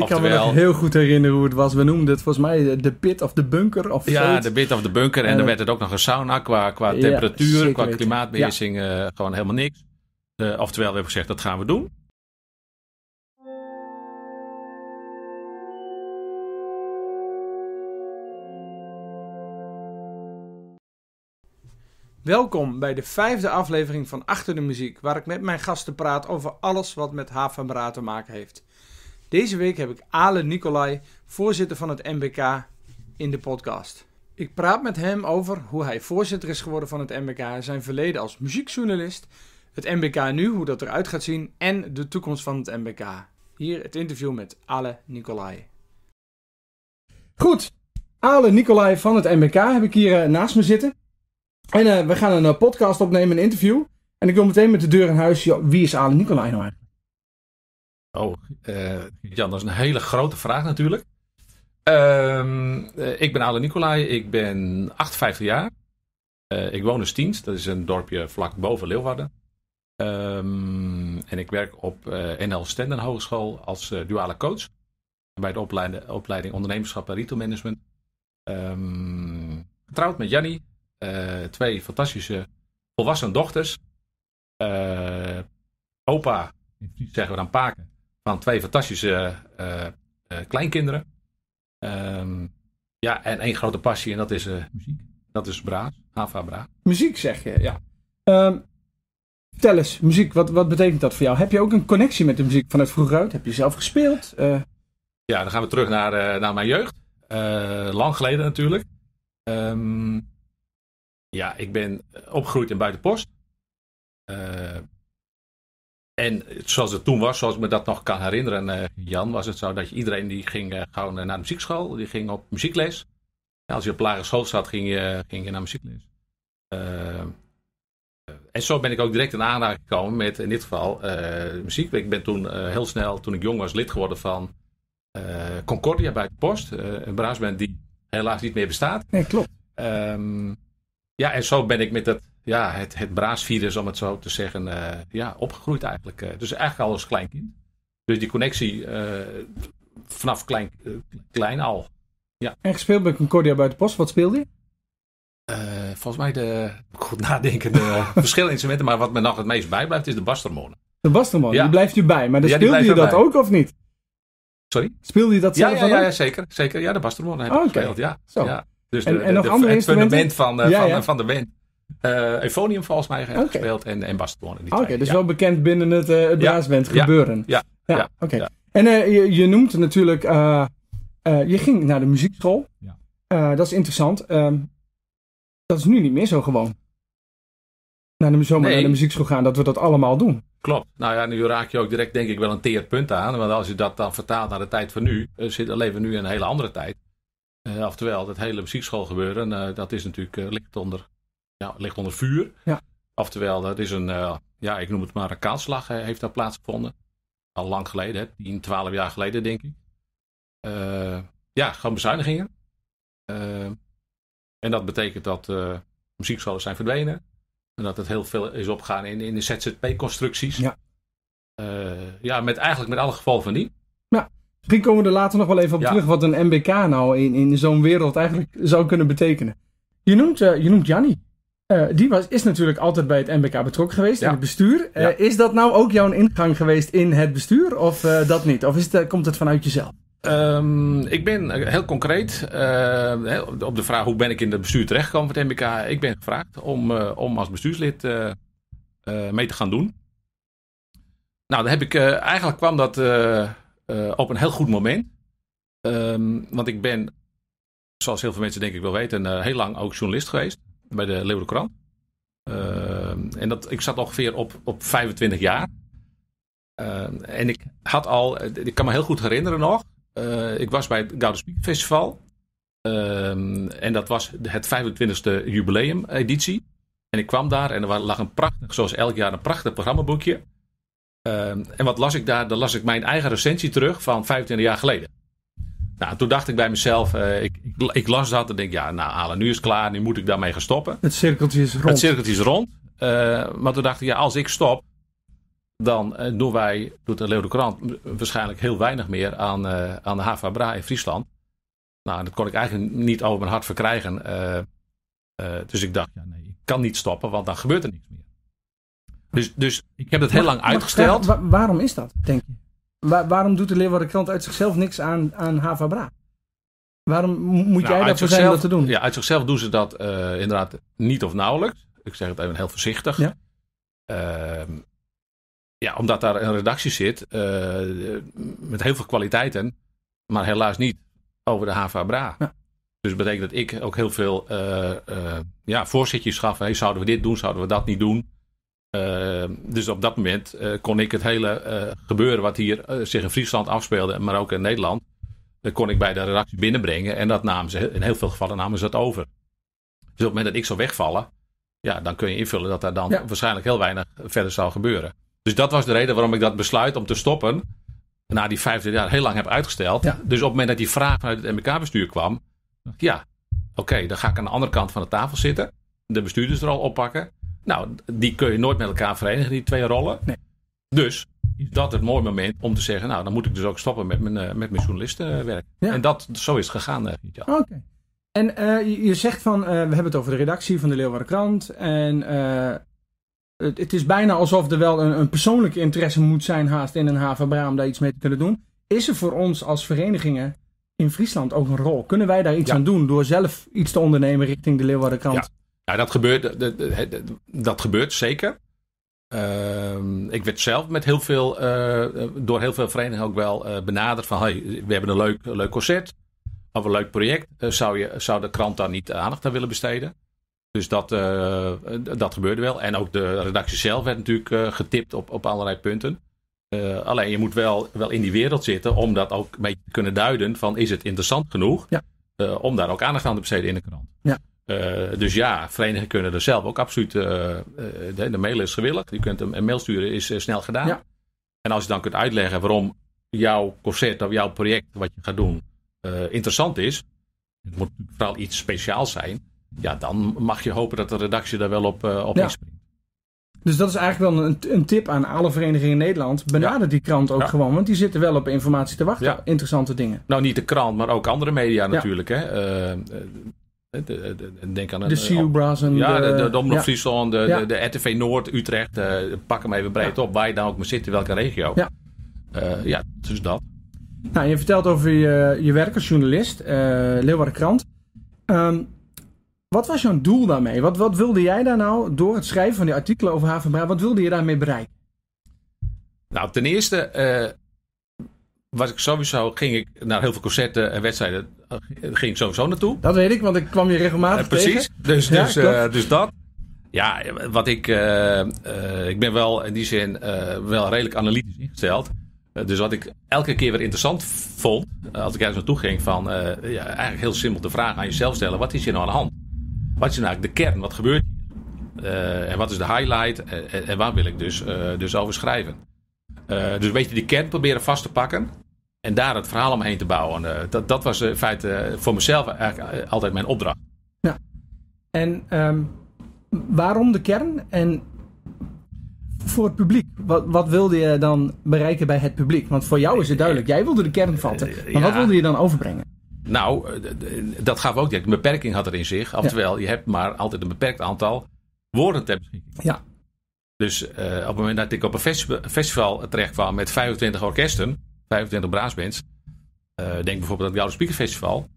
Ik kan me nog heel goed herinneren hoe het was. We noemden het volgens mij de pit of de bunker. Of ja, de pit of de bunker. En, dan werd het ook nog een sauna qua, qua temperatuur, qua klimaatbeheersing. Uh, gewoon helemaal niks. Uh, oftewel, we hebben gezegd dat gaan we doen. Welkom bij de vijfde aflevering van Achter de Muziek, waar ik met mijn gasten praat over alles wat met Havenbra te maken heeft. Deze week heb ik Ale Nicolai, voorzitter van het MBK, in de podcast. Ik praat met hem over hoe hij voorzitter is geworden van het MBK, zijn verleden als muziekjournalist, het MBK nu, hoe dat eruit gaat zien en de toekomst van het MBK. Hier het interview met Ale Nicolai. Goed, Ale Nicolai van het MBK heb ik hier eh, naast me zitten. En uh, we gaan een uh, podcast opnemen, een interview. En ik wil meteen met de deur in huis. Wie is Ale Nicolai nou eigenlijk? Oh, uh, Jan, dat is een hele grote vraag natuurlijk. Ehm, ik ben Ale Nicolai, ik ben 58 jaar. ik woon in Stiens, dat is een dorpje vlak boven Leeuwarden. Um, en ik werk op NL Stenden Hogeschool als duale coach. Bij de opleiding, opleiding ondernemerschap en retail management. Um, getrouwd met Jannie, uh, twee fantastische volwassen dochters. Opa, zeggen we dan Paken, van twee fantastische uh, kleinkinderen. Um, ja, en één grote passie en dat is muziek. Dat is Braas, Hava Braas. Muziek zeg je, ja. Um, vertel eens, muziek, wat, wat betekent dat voor jou? Heb je ook een connectie met de muziek vanuit vroeger uit? Heb je zelf gespeeld? Ja, dan gaan we terug naar, naar mijn jeugd. lang geleden natuurlijk. Um, ja, ik ben opgegroeid in Buitenpost. En zoals het toen was, zoals ik me dat nog kan herinneren, uh, Jan, was het zo dat je, iedereen die ging uh, gewoon naar de muziekschool, die ging op muziekles. Ja, als je op lagere school zat, ging je, ging je naar muziekles. en zo ben ik ook direct in aanraking gekomen met, in dit geval, muziek. Ik ben toen heel snel, toen ik jong was, lid geworden van Concordia bij de Post. een braasband die helaas niet meer bestaat. Nee, klopt. Um, ja, en zo ben ik met het, ja, het, het braasvirus, om het zo te zeggen, uh, ja, opgegroeid eigenlijk. Uh, dus eigenlijk al als kleinkind. Dus die connectie uh, vanaf klein, klein al. Ja. En gespeeld bij Concordia buiten post, wat speelde je? volgens mij de, goed nadenken, de verschillende instrumenten, maar wat me nog het meest bijblijft is de bastrombone. De bastrombone, ja. die blijft u bij, maar dan ja, speelde je dat ook of niet? Sorry? Speelde je dat zelf ja, ja, ja, zeker, zeker. Ja, de bastrombone heb ik okay. gespeeld, ja. Zo. ja. Dus en, de, en nog de, andere het fundament van, uh, ja, van, van, de band. Uh, Euphonium volgens mij okay. gespeeld en, en Baston. Oké, okay, dus wel bekend binnen het, uh, het braasband gebeuren. Ja, ja, ja oké. En je, je noemt natuurlijk, je ging naar de muziekschool. Ja. dat is interessant. Um, dat is nu niet meer zo gewoon. Naar de, zomaar nee. naar de muziekschool gaan, dat we dat allemaal doen. Klopt. Nou ja, nu raak je ook direct denk ik wel een teerpunt aan. Want als je dat dan vertaalt naar de tijd van nu, zit, leven we nu in een hele andere tijd. Uh, oftewel, het hele muziekschoolgebeuren, uh, dat is natuurlijk, uh, ligt, onder, ja, ligt onder vuur. Ja. Oftewel, dat is een, ja, ik noem het maar een kaalslag, heeft daar plaatsgevonden. Al lang geleden, hè, 10, 12 jaar geleden denk ik. ja, gewoon bezuinigingen. en dat betekent dat muziekscholen zijn verdwenen. En dat het heel veel is opgegaan in, in de ZZP-constructies. Ja. ja, met, eigenlijk met alle gevolgen van die. Misschien komen we er later nog wel even op terug wat een MBK nou in, in zo'n wereld eigenlijk zou kunnen betekenen. Je noemt, je noemt Jannie. Uh, die was, is natuurlijk altijd bij het MBK betrokken geweest in het bestuur. Uh, is dat nou ook jouw ingang geweest in het bestuur of dat niet? Of is het, komt het vanuit jezelf? Um, ik ben heel concreet op de vraag hoe ben ik in het bestuur terechtgekomen van het MBK. Ik ben gevraagd om, om als bestuurslid mee te gaan doen. Nou, dan heb ik, eigenlijk kwam dat op een heel goed moment. Um, want ik ben, zoals heel veel mensen denk ik wel weten, heel lang ook journalist geweest bij de Leeuwarden Uh, en dat, ik zat ongeveer op, op 25 jaar. en ik had al, ik kan me heel goed herinneren nog, ik was bij het Gouden Speak Festival. en dat was het 25e jubileum editie. En ik kwam daar en er lag een prachtig, zoals elk jaar, een prachtig programmaboekje. En wat las ik daar? Dan las ik mijn eigen recensie terug van 25 jaar geleden. Nou, toen dacht ik bij mezelf, uh, ik, ik, ik, las dat en denk, ja, nou, Alan, nu is het klaar, nu moet ik daarmee gaan stoppen. Het cirkeltje is rond. Het cirkeltje is rond. Uh, maar toen dacht ik, ja, als ik stop, dan eh, doen wij, doet de Leeuwen Krant waarschijnlijk heel weinig meer aan, eh, aan de HVA Bra in Friesland. Nou, dat kon ik eigenlijk niet over mijn hart verkrijgen. Eh, eh, dus ik dacht, ja, nee, ik kan niet stoppen, want dan gebeurt er niks meer. Dus, dus ik heb het heel lang uitgesteld. vragen, waarom is dat, denk je? Wa- waarom doet de Leeuwarden Krant uit zichzelf niks aan, aan Hava Bra? Waarom mo- moet Nou, jij daarvoor zijn om dat te doen? Ja, uit zichzelf doen ze dat eh, inderdaad niet of nauwelijks. Ik zeg het even heel voorzichtig. Ja. Ehm, ja, omdat daar een redactie zit eh, met heel veel kwaliteiten, maar helaas niet over de HVA Bra. Ja. Dus dat betekent dat ik ook heel veel eh, ja, voorzitjes gaf. Hey, zouden we dit doen, zouden we dat niet doen? Ehm, dus op dat moment eh, kon ik het hele eh, gebeuren wat hier eh, zich in Friesland afspeelde, maar ook in Nederland, dat kon ik bij de redactie binnenbrengen. En dat namen ze, in heel veel gevallen namen ze dat over. Dus op het moment dat ik zou wegvallen, ja, dan kun je invullen dat daar dan Ja. waarschijnlijk heel weinig verder zou gebeuren. Dus dat was de reden waarom ik dat besluit om te stoppen, na die 15 jaar heel lang heb uitgesteld. Ja. Dus op het moment dat die vraag vanuit het MBK-bestuur kwam, dacht ik, ja, oké, dan ga ik aan de andere kant van de tafel zitten, de bestuurdersrol oppakken. Nou, die kun je nooit met elkaar verenigen, die twee rollen. Nee. Dus is dat het mooie moment om te zeggen, nou, dan moet ik dus ook stoppen met mijn, eh, met mijn journalistenwerk. Ja. En dat, zo is het gegaan, eh. Oké. En eh, je, zegt van, eh, we hebben het over de redactie van de Leeuwarden Krant. En eh, het, het is bijna alsof er wel een, een persoonlijke interesse moet zijn haast in een Hava Bra om daar iets mee te kunnen doen. Is er voor ons als verenigingen in Friesland ook een rol? Kunnen wij daar iets Ja. aan doen door zelf iets te ondernemen richting de Leeuwarden Krant? Ja. Nou, dat gebeurt, dat, dat- gebeurt zeker. Ehm, ik werd zelf met heel veel, eh, door heel veel verenigingen ook wel eh, benaderd van, hey, we hebben een leuk, leuk concert of een leuk project. Eh, zou, je, zou de krant daar niet aandacht aan willen besteden? Dus dat, eh, dat gebeurde wel. En ook de redactie zelf werd natuurlijk eh, getipt op, op allerlei punten. Eh, alleen je moet wel, wel in die wereld zitten om dat ook een beetje te kunnen duiden van is het interessant genoeg Ja. eh, om daar ook aandacht aan te besteden in de krant. Ja. Eh, dus ja, verenigingen kunnen er zelf ook absoluut. eh, eh, de, de mail is gewillig. Je kunt hem een mail sturen, is snel gedaan. Ja. En als je dan kunt uitleggen waarom jouw concert of jouw project wat je gaat doen interessant is. Het moet vooral iets speciaals zijn. Ja, dan mag je hopen dat de redactie daar wel op, op Ja. inspringt. Dus dat is eigenlijk wel een, een tip aan alle verenigingen in Nederland. Benader die krant ook Ja. gewoon, want die zitten wel op informatie te wachten. Ja. Interessante dingen. Nou, niet de krant, maar ook andere media natuurlijk. Hè. Denk aan De CU Brass en Ja, de, de, de Omroep ja. Friesland, de, Ja. de, de RTV Noord, Utrecht. eh, pak hem even breed Ja. op. Waar je dan ook maar zit, in welke regio. Ja. Eh, ja, dus dat. Nou, je vertelt over je, je werk als journalist, eh Leeuwarden Krant. Ehm, wat was jouw doel daarmee? Wat, wat wilde jij daar nou, door het schrijven van die artikelen over Havenbra, wat wilde je daarmee bereiken? Nou, ten eerste eh, was ik sowieso, ging ik naar heel veel concerten en wedstrijden, eh, ging ik sowieso naartoe. Dat weet ik, want ik kwam je regelmatig Eh, precies. Dus, dus, eh, dus dat. Ja, wat ik, eh, eh, ik ben wel in die zin eh, wel redelijk analytisch ingesteld. Eh, dus wat ik elke keer weer interessant vond, eh, als ik ergens naartoe ging, van eh, ja, eigenlijk heel simpel de vraag aan jezelf stellen: wat is hier nou aan de hand? Wat is nou eigenlijk de kern? Wat gebeurt hier? Eh, en wat is de highlight? En, waar wil ik dus, eh, dus over schrijven? Eh, dus weet je, die kern proberen vast te pakken. En daar het verhaal omheen te bouwen. Eh, dat, dat was in feite eh, voor mezelf eigenlijk eh, altijd mijn opdracht. En ehm, waarom de kern? En voor het publiek, wat, wat wilde je dan bereiken bij het publiek? Want voor jou is het duidelijk, jij wilde de kern vatten. Maar ja. wat wilde je dan overbrengen? Nou, dat gaf ook. Een beperking had er in zich. Oftewel, je hebt maar altijd een beperkt aantal woorden ter beschikking. Ja. Dus op het moment dat ik op een festival, festival terecht kwam met 25 orkesten, 25 braasbands. eh, denk bijvoorbeeld aan het Gouden Speaker Festival.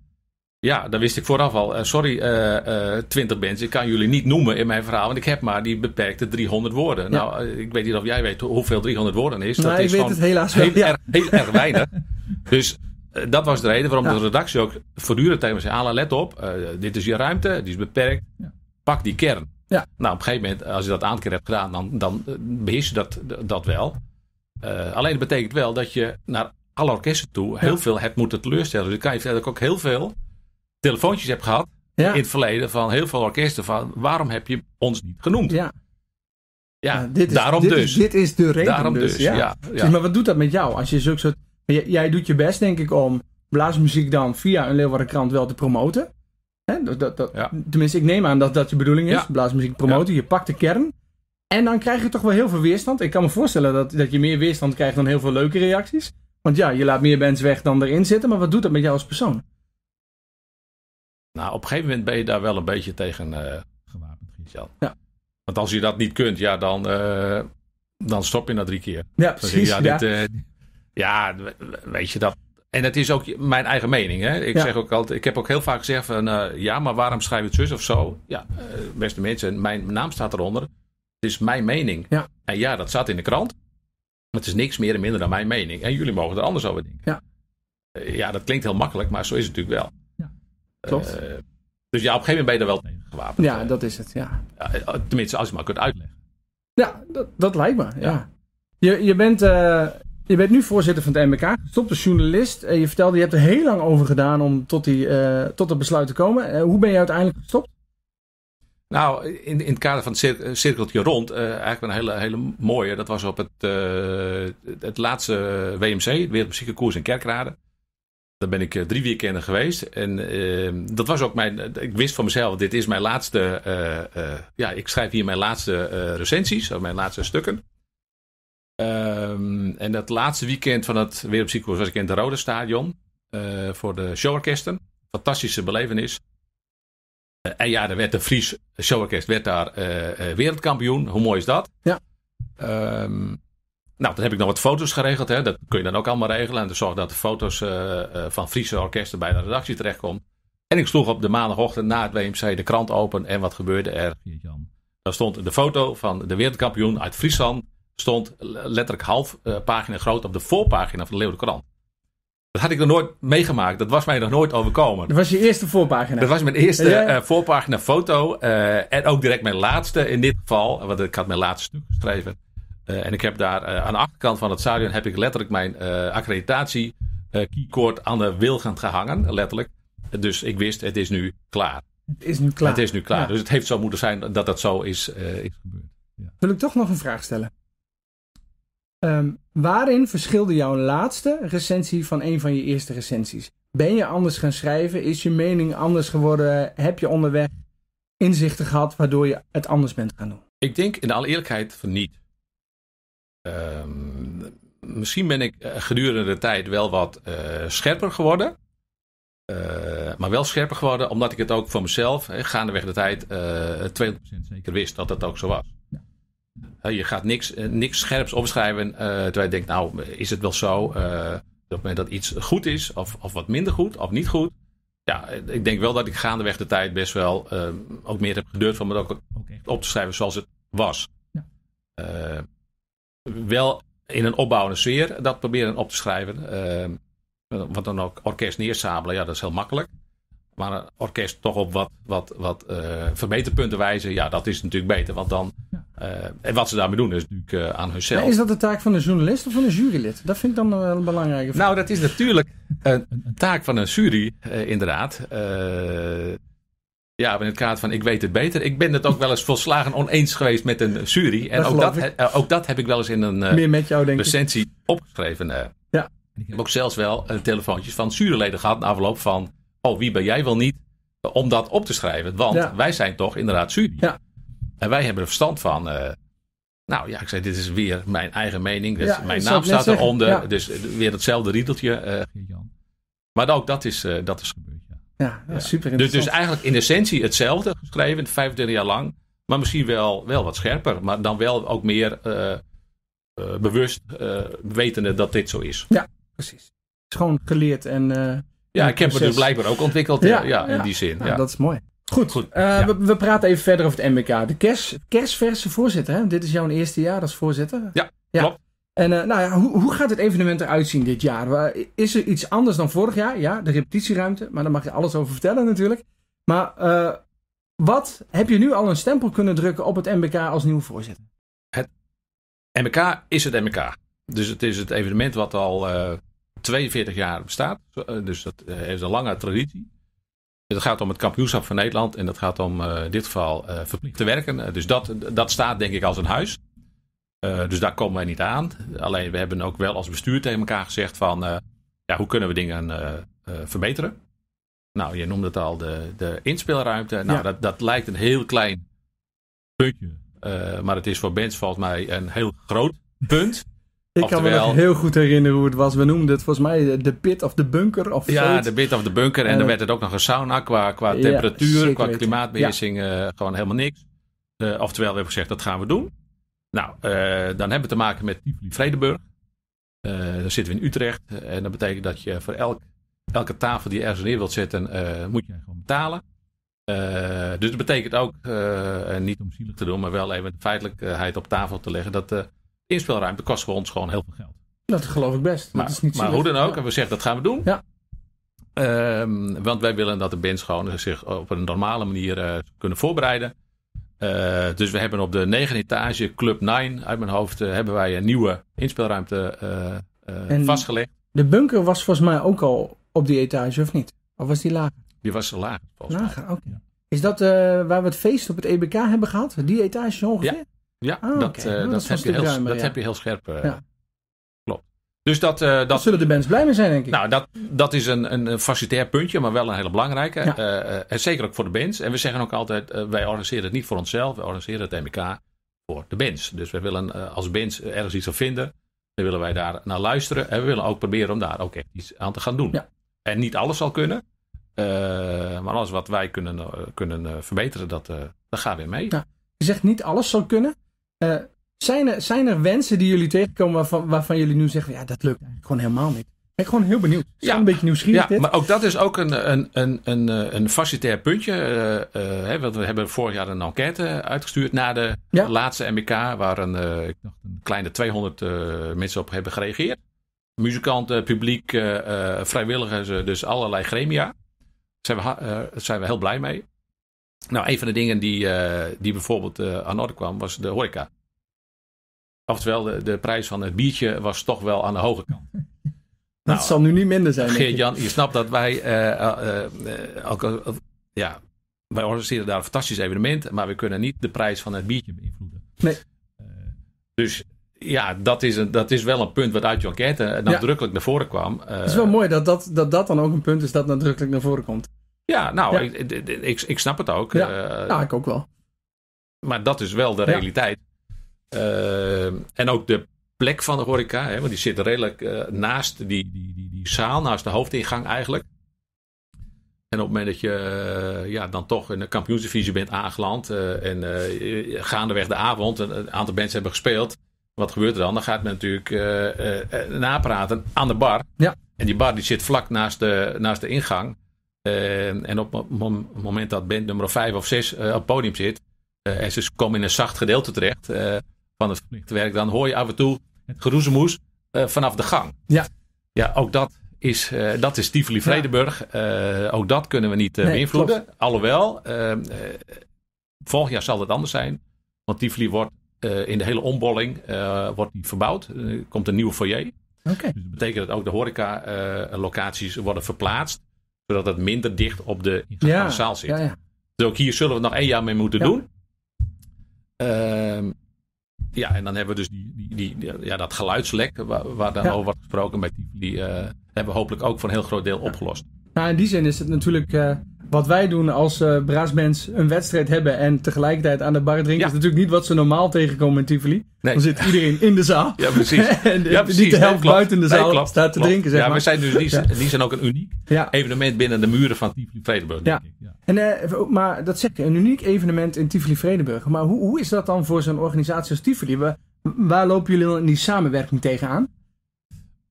Ja, dan wist ik vooraf al, eh, sorry, eh, eh, 20 bands, ik kan jullie niet noemen in mijn verhaal, want ik heb maar die beperkte 300 woorden. Ja. Nou, ik weet niet of jij weet hoeveel 300 woorden is. Dat ik is weet het helaas wel. heel, Ja. erg, heel erg weinig. Dus dat was de reden waarom Ja. de redactie ook voortdurend tegen me zei: Ala, let op, dit is je ruimte, die is beperkt. Pak die kern. Ja. Nou, op een gegeven moment, als je dat aantal keer hebt gedaan, dan, dan eh, beheers je dat, dat wel. Eh, alleen dat betekent wel dat je naar alle orkesten toe heel Ja. veel hebt moeten teleurstellen. Dus ik kan je vertellen dat ik ook heel veel telefoontjes heb gehad Ja. in het verleden van heel veel orkesten van waarom heb je ons niet genoemd? Ja, Ja. Ja, dit is, daarom dit dus. Is, dit is de reden daarom dus, ja. ja. Dus, maar wat doet dat met jou? Als je zulke soort. Jij, jij doet je best, denk ik, om blaasmuziek dan via een Leeuwarden krant wel te promoten. Hè? Dat, dat. Tenminste, ik neem aan dat dat je bedoeling is. Blaasmuziek promoten. Je pakt de kern. En dan krijg je toch wel heel veel weerstand. Ik kan me voorstellen dat, dat je meer weerstand krijgt dan heel veel leuke reacties. Want ja, je laat meer bands weg dan erin zitten. Maar wat doet dat met jou als persoon? Nou, op een gegeven moment ben je daar wel een beetje tegen uh, gewapend. Ja. Want als je dat niet kunt, ja, dan, uh, dan stop je na drie keer. Ja, precies. ja, ja. Dit, uh, ja, weet je dat. En het is ook mijn eigen mening. Hè? Ik Ja. zeg ook altijd, ik heb ook heel vaak gezegd van, ja, maar waarom schrijf je het zus of zo? Ja, beste mensen, mijn naam staat eronder. Het is mijn mening. Ja. En ja, dat staat in de krant. Het is niks meer en minder dan mijn mening. En jullie mogen er anders over denken. Ja. Uh, ja, dat klinkt heel makkelijk, maar zo is het natuurlijk wel. Ja, klopt. dus ja, op een gegeven moment ben je er wel tegen gewapend. Ja, dat is het, ja. ja. Tenminste, als je maar kunt uitleggen. Ja, dat, dat lijkt me, ja. Je, je, bent, uh, je bent nu voorzitter van het MBK, gestopt als journalist. Je vertelde, je hebt er heel lang over gedaan om tot, die, uh, tot het besluit te komen. hoe ben je uiteindelijk gestopt? Nou, in, in het kader van het cir cirkeltje rond, eigenlijk een hele, hele mooie. Dat was op het, het laatste WMC, Wereldmuziekkoers in Kerkrade. Daar ben ik drie weekenden geweest. En dat was ook mijn. Ik wist van mezelf, dit is mijn laatste. Ja, ik schrijf hier mijn laatste recensies, of mijn laatste stukken. Um, en dat laatste weekend van het Wereldmuziekkoers was ik in het Rode Stadion. voor de showorkesten. Fantastische belevenis. En ja, er werd de Fries Showorkest werd daar wereldkampioen. Hoe mooi is dat? Ja. Um, nou, dan heb ik nog wat foto's geregeld. Hè. Dat kun je dan ook allemaal regelen. En dan zorg dat de foto's van Friese orkesten bij de redactie terechtkomen. En ik sloeg op de maandagochtend na het WMC de krant open. En wat gebeurde er? Dan stond de foto van de wereldkampioen uit Friesland. Stond letterlijk half uh, pagina groot op de voorpagina van de Leeuwen Krant. Dat had ik nog nooit meegemaakt. Dat was mij nog nooit overkomen. Dat was je eerste voorpagina? Dat was mijn eerste ja. voorpagina foto. en ook direct mijn laatste in dit geval. Want ik had mijn laatste stuk geschreven. Uh, en ik heb daar aan de achterkant van het stadion heb ik letterlijk mijn accreditatie keycord aan de wilgend gehangen, letterlijk. Dus ik wist, het is nu klaar. Het is nu klaar. Het is nu klaar. Ja. Dus het heeft zo moeten zijn dat dat zo is, is gebeurd. Ja. Wil ik toch nog een vraag stellen? Um, waarin verschilde jouw laatste recensie van een van je eerste recensies? Ben je anders gaan schrijven? Is je mening anders geworden? Heb je onderweg inzichten gehad waardoor je het anders bent gaan doen? Ik denk in alle eerlijkheid van niet. Um, misschien ben ik gedurende de tijd wel wat uh, scherper geworden. Uh, maar wel scherper geworden omdat ik het ook voor mezelf, hè, gaandeweg de tijd, uh, 200% zeker wist dat dat ook zo was. Ja. Je gaat niks, niks scherps opschrijven terwijl je denkt, nou is het wel zo. op het moment dat iets goed is of, of wat minder goed of niet goed. Ja, ik denk wel dat ik gaandeweg de tijd best wel ook meer heb gedurfd om het ook, ook echt op te schrijven zoals het was. Ja wel in een opbouwende sfeer dat proberen op te schrijven. Wat dan ook orkest neersabelen, ja, dat is heel makkelijk. Maar een orkest toch op wat, wat, wat uh, verbeterpunten wijzen, ja, dat is natuurlijk beter. Want dan, uh, en wat ze daarmee doen, is natuurlijk uh, aan hunzelf. Maar is dat de taak van een journalist of van een jurylid? Dat vind ik dan wel een belangrijke vraag. Nou, dat is natuurlijk een, een taak van een jury, inderdaad. Ja, in het kader van ik weet het beter. Ik ben het ook wel eens volslagen oneens geweest met een jury. En dat ook, dat, ook dat heb ik wel eens in een Meer met jou, denk recensie ik. opgeschreven. Ja. Ik heb ook zelfs wel telefoontjes van juryleden gehad na afloop van... Oh, wie ben jij wel niet om dat op te schrijven? Want ja. wij zijn toch inderdaad jury. Ja. En wij hebben er verstand van... nou ja, ik zei, dit is weer mijn eigen mening. Dus ja, mijn naam staat eronder. Ja. Dus weer hetzelfde riedeltje. maar ook dat is, dat is gebeurd. Ja, ja, super dus, dus eigenlijk in essentie hetzelfde geschreven, 25 jaar lang. Maar misschien wel, wel wat scherper. Maar dan wel ook meer uh, uh, bewust uh, wetende dat dit zo is. Ja, precies. Het is gewoon geleerd en... ja, ik heb me dus blijkbaar ook ontwikkeld ja, ja, in die zin. Ja, dat is mooi. Goed, Goed we, we, praten even verder over het MBK. De kers, kerstverse voorzitter, hè? dit is jouw eerste jaar als voorzitter. Ja, klopt. En uh, nou ja, hoe, hoe, gaat het evenement eruit zien dit jaar? Is er iets anders dan vorig jaar? Ja, de repetitieruimte, maar daar mag je alles over vertellen natuurlijk. Maar uh, wat heb je nu al een stempel kunnen drukken op het MBK als nieuwe voorzitter? Het MBK is het MBK. Dus het is het evenement wat al uh, 42 jaar bestaat. Dus dat heeft een lange traditie. Het gaat om het kampioenschap van Nederland en dat gaat om in dit geval verplicht te werken. dus dat, dat staat denk ik als een huis. Uh, dus daar komen wij niet aan. Alleen we hebben ook wel als bestuur tegen elkaar gezegd van uh, ja, hoe kunnen we dingen uh, verbeteren. Nou, je noemde het al, de, de inspeelruimte. Nou, Ja. dat, dat lijkt een heel klein puntje maar het is voor bands volgens mij een heel groot punt. Ik kan me nog heel goed herinneren hoe het was. We noemden het volgens mij de pit of de bunker. Of ja, de pit of de bunker. En dan werd het ook nog een sauna qua, qua temperatuur, qua klimaatbeheersing. gewoon helemaal niks. oftewel, we hebben gezegd, dat gaan we doen. Nou, dan hebben we te maken met Tivoli Vredenburg. dan zitten we in Utrecht. en dat betekent dat je voor elk elke tafel die je ergens neer wilt zetten, moet je gewoon betalen. Dus dat betekent ook, niet om zielig te doen, maar wel even de feitelijkheid op tafel te leggen, dat de inspeelruimte kost voor ons gewoon heel veel geld. Dat geloof ik best. Maar, dat is niet maar hoe dan ook, en we zeggen dat gaan we doen. Ja. Um, want wij willen dat de bands gewoon zich op een normale manier kunnen voorbereiden. dus we hebben op de negen etage, Club 9 uit mijn hoofd, hebben wij een nieuwe inspeelruimte vastgelegd. De bunker was volgens mij ook al op die etage, of niet? Of was die lager? Die was lager, volgens lager, oké. Is dat waar we het feest op het EBK hebben gehad? Die etage ongeveer? Ja, ja ah, dat, uh, dat, dat, heb, je heel, ruimer, dat ja. heb je heel scherp. Uh, ja. Klopt. Dus dat, dat, dat, zullen de bands blij mee zijn, denk ik. Nou, dat, dat is een, een, facilitair puntje, maar wel een hele belangrijke. Ja. en zeker ook voor de bands. En we zeggen ook altijd, wij organiseren het niet voor onszelf. We organiseren het EBK voor de bands. Dus we willen als bands ergens iets aan vinden. Dan willen wij daar naar luisteren. En we willen ook proberen om daar ook echt iets aan te gaan doen. En niet alles zal kunnen. Maar alles wat wij kunnen, kunnen verbeteren, dat, dat gaat weer mee. Je zegt niet alles zal kunnen. Zijn, er, zijn er wensen die jullie tegenkomen waarvan, waarvan jullie nu zeggen: ja, dat lukt eigenlijk gewoon helemaal niet? Ben ik gewoon heel benieuwd. Ja, een beetje nieuwsgierig. Ja, dit. maar ook dat is ook een, een, een, een, een facilitair puntje. hè, want we hebben vorig jaar een enquête uitgestuurd na de laatste MBK, waar een, ik dacht een kleine 200 mensen op hebben gereageerd muzikanten, publiek, eh, eh, vrijwilligers, dus allerlei gremia. Daar zijn we, eh, zijn we heel blij mee. Nou, een van de dingen die, die bijvoorbeeld aan de orde kwam, was de horeca. Oftewel, de, de prijs van het biertje was toch wel aan de hoge kant. Dat nou, zal nu niet minder zijn. Geert-Jan, je snapt dat wij, ook, ja, wij organiseren daar een fantastisch evenement, maar we kunnen niet de prijs van het biertje beïnvloeden. Nee. dus ja, dat is, een, dat is wel een punt wat uit je enquête nadrukkelijk naar voren kwam. Het is wel mooi dat dat, dat dat dan ook een punt is dat nadrukkelijk naar voren komt. Ja, nou, Ik, ik, ik, snap het ook. Ja, uh, ja, ik ook wel. Maar dat is wel de realiteit. Uh, en ook de plek van de horeca, hè, want die zit redelijk uh, naast die, die, die, die zaal, naast de hoofdingang eigenlijk. En op het moment dat je ja, dan toch in de kampioensdivisie bent aangeland en gaandeweg de avond een aantal mensen hebben gespeeld, wat gebeurt er dan? Dan gaat men natuurlijk napraten aan de bar. Ja. En die bar die zit vlak naast de, naast de ingang. En op het moment dat band nummer 5 of 6 op het podium zit. en ze komen in een zacht gedeelte terecht van het verplichte werk. Dan hoor je af en toe het geroezemoes vanaf de gang. Ja. Ja, ook dat is, dat is Tivoli Vredenburg. ook dat kunnen we niet beïnvloeden. Alhoewel, volgend jaar zal het anders zijn. Want Tivoli wordt uh, in de hele ombolling uh, wordt die verbouwd. Er komt een nieuwe foyer. Okay. Dus dat betekent dat ook de horeca-locaties uh, worden verplaatst. Zodat het minder dicht op de ingang ja, van de zaal zit. Ja, ja. Dus ook hier zullen we nog één jaar mee moeten doen. Ehm, ja, en dan hebben we dus die, die, die, ja, dat geluidslek waar, waar dan over wordt gesproken bij Tivoli. hebben we hopelijk ook voor een heel groot deel opgelost. Nou, in die zin is het natuurlijk wat wij doen als uh, braasbands een wedstrijd hebben en tegelijkertijd aan de bar drinken, is natuurlijk niet wat ze normaal tegenkomen in Tivoli. Nee. Dan zit iedereen in de zaal. Ja, precies. en ja, precies. niet de helft buiten de zaal nee, staat te drinken, zeg ja, maar. we zijn dus, die, die zijn ook een uniek evenement binnen de muren van Tivoli Vredenburg, ja. ja. En, uh, maar dat zeg je, een uniek evenement in Tivoli Vredenburg. Maar hoe, hoe is dat dan voor zo'n organisatie als Tivoli? Waar, waar lopen jullie dan in die samenwerking tegenaan?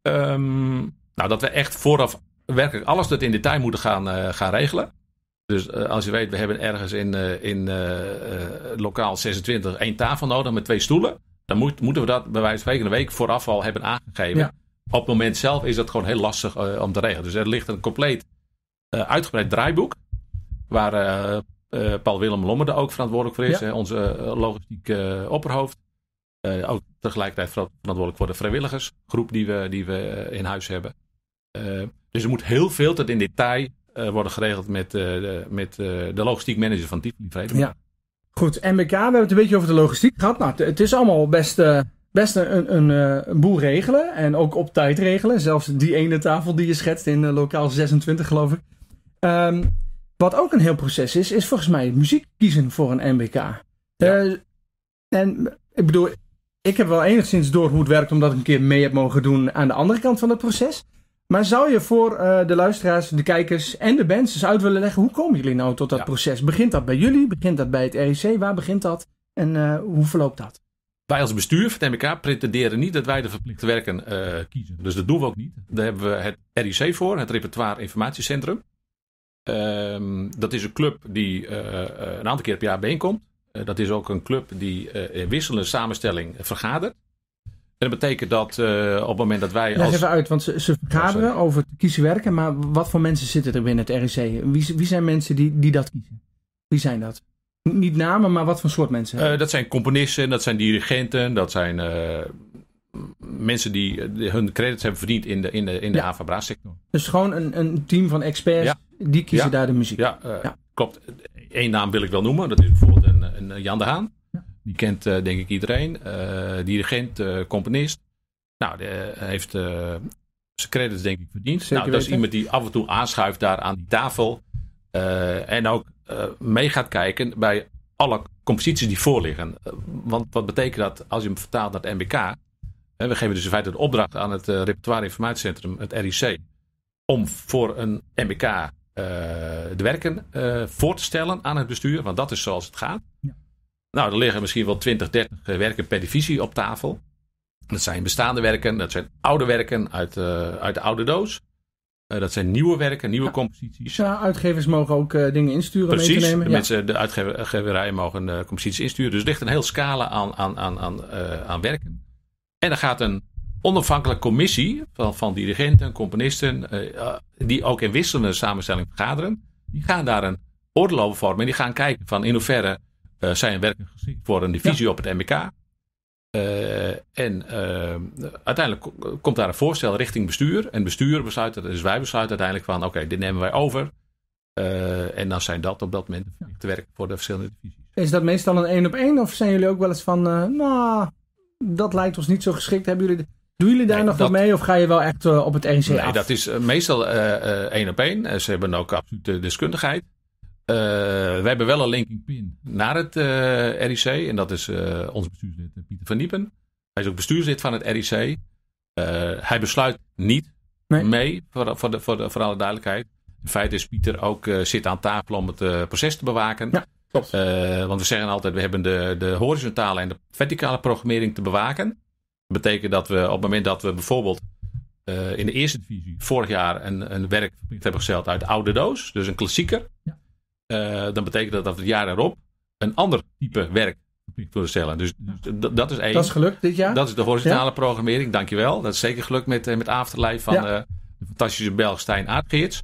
Um, nou, dat we echt vooraf werkelijk alles dat in detail moeten gaan, uh, gaan regelen. Dus uh, als je weet, we hebben ergens in, uh, in uh, lokaal 26 één tafel nodig met twee stoelen. Dan moet, moeten we dat bij wijze van spreken een week vooraf al hebben aangegeven. Ja. Op het moment zelf is dat gewoon heel lastig om te regelen. Dus er ligt een compleet uitgebreid draaiboek. Waar Paul Willem Lommerde ook verantwoordelijk voor is. Ja. onze logistiek opperhoofd. ook tegelijkertijd verantwoordelijk voor de vrijwilligersgroep die we, die we in huis hebben. dus er moet heel veel tot in detail worden geregeld met, uh, de, met uh, de logistiek manager van Tivoli. Ja. Goed, MBK, we hebben het een beetje over de logistiek gehad. Nou, het is allemaal best, best een, een, een, boel regelen. En ook op tijd regelen. Zelfs die ene tafel die je schetst in lokaal 26, geloof ik. Um, wat ook een heel proces is, is volgens mij muziek kiezen voor een MBK. Ja. En ik bedoel, ik heb wel enigszins door hoe het werkt, omdat ik een keer mee heb mogen doen aan de andere kant van het proces. Maar zou je voor uh, de luisteraars, de kijkers en de bands eens uit willen leggen, hoe komen jullie nou tot dat Ja. proces? Begint dat bij jullie? Begint dat bij het RIC? Waar begint dat? En uh, hoe verloopt dat? Wij als bestuur van het MBK pretenderen niet dat wij de verplichte werken uh, kiezen. Dus dat doen we ook niet. Daar hebben we het RIC voor, het Repertoire Informatiecentrum. Um, dat is een club die een aantal keer per jaar bijeenkomt. Dat is ook een club die in wisselende samenstelling vergadert. En dat betekent dat uh, op het moment dat wij. Leg als... even uit, want ze, ze vergaderen oh, over het kiezen werken. Maar wat voor mensen zitten er binnen het RIC? Wie, wie zijn mensen die, die dat kiezen? Wie zijn dat? Niet namen, maar wat voor soort mensen? Uh, dat zijn componisten, dat zijn dirigenten, dat zijn uh, mensen die, hun credits hebben verdiend in de, in de, in de ja. sector Dus gewoon een, een team van experts, ja. die kiezen ja. daar de muziek. Ja, ja, klopt. Eén naam wil ik wel noemen, dat is bijvoorbeeld een, een Jan de Haan. Die kent denk ik iedereen. dirigent, componist. Nou, heeft zijn credits denk ik verdiend. Zeker nou, dat is iemand die af en toe aanschuift daar aan die tafel. en ook mee gaat kijken bij alle composities die voorliggen. Want wat betekent dat als je hem vertaalt naar het MBK? We geven dus in feite de opdracht aan het Repertoire Informatiecentrum, het RIC, om voor een MBK uh, de werken voor te stellen aan het bestuur. Want dat is zoals het gaat. Ja. Nou, er liggen misschien wel 20, 30 werken per divisie op tafel. Dat zijn bestaande werken, dat zijn oude werken uit, uit de oude doos. Uh, dat zijn nieuwe werken, nieuwe Ja. composities. Ja, uitgevers mogen ook uh, dingen insturen Precies, mee te nemen. mensen, de uitgeverijen mogen composities insturen. Dus er ligt een heel scala aan, aan, aan, aan, aan werken. En dan gaat een onafhankelijke commissie van, van dirigenten, componisten, die ook in wisselende samenstelling vergaderen, die gaan daar een oordeel over vormen en die gaan kijken van in hoeverre zijn werken geschikt voor een divisie ja. op het MBK. Uh, en uh, uiteindelijk komt daar een voorstel richting bestuur. En bestuur besluit, dus wij besluiten uiteindelijk van: oké, okay, dit nemen wij over. Uh, en dan zijn dat op dat moment te werken voor de verschillende divisies. Is dat meestal een één op één? Of zijn jullie ook wel eens van: nou, dat lijkt ons niet zo geschikt? Hebben jullie, doen jullie daar nee, nog dat, wat mee? Of ga je wel echt op het nee, af? dat is meestal één op één. Ze hebben ook absoluut de deskundigheid. Uh, we hebben wel een linking pin naar het uh, RIC. En dat is uh, ons bestuurslid Pieter van Niepen. Hij is ook bestuurslid van het RIC. hij besluit niet nee. mee, voor, voor, de, voor, de, voor alle duidelijkheid. In feite is Pieter ook zit aan tafel om het proces te bewaken. Ja, klopt. want we zeggen altijd, we hebben de, de horizontale en de verticale programmering te bewaken. Dat betekent dat we op het moment dat we bijvoorbeeld in de eerste divisie vorig jaar een, een werk hebben gesteld uit de oude doos. Dus een klassieker. Ja. Uh, dan betekent dat dat het jaar erop een ander type werk verplicht willen stellen. Dus, dus dat is één. Dat is gelukt dit jaar? Dat is de horizontale ja. programmering, dankjewel. Dat is zeker gelukt met, met Afterlife van ja. uh, de fantastische Belg Stijn Aardgeerts.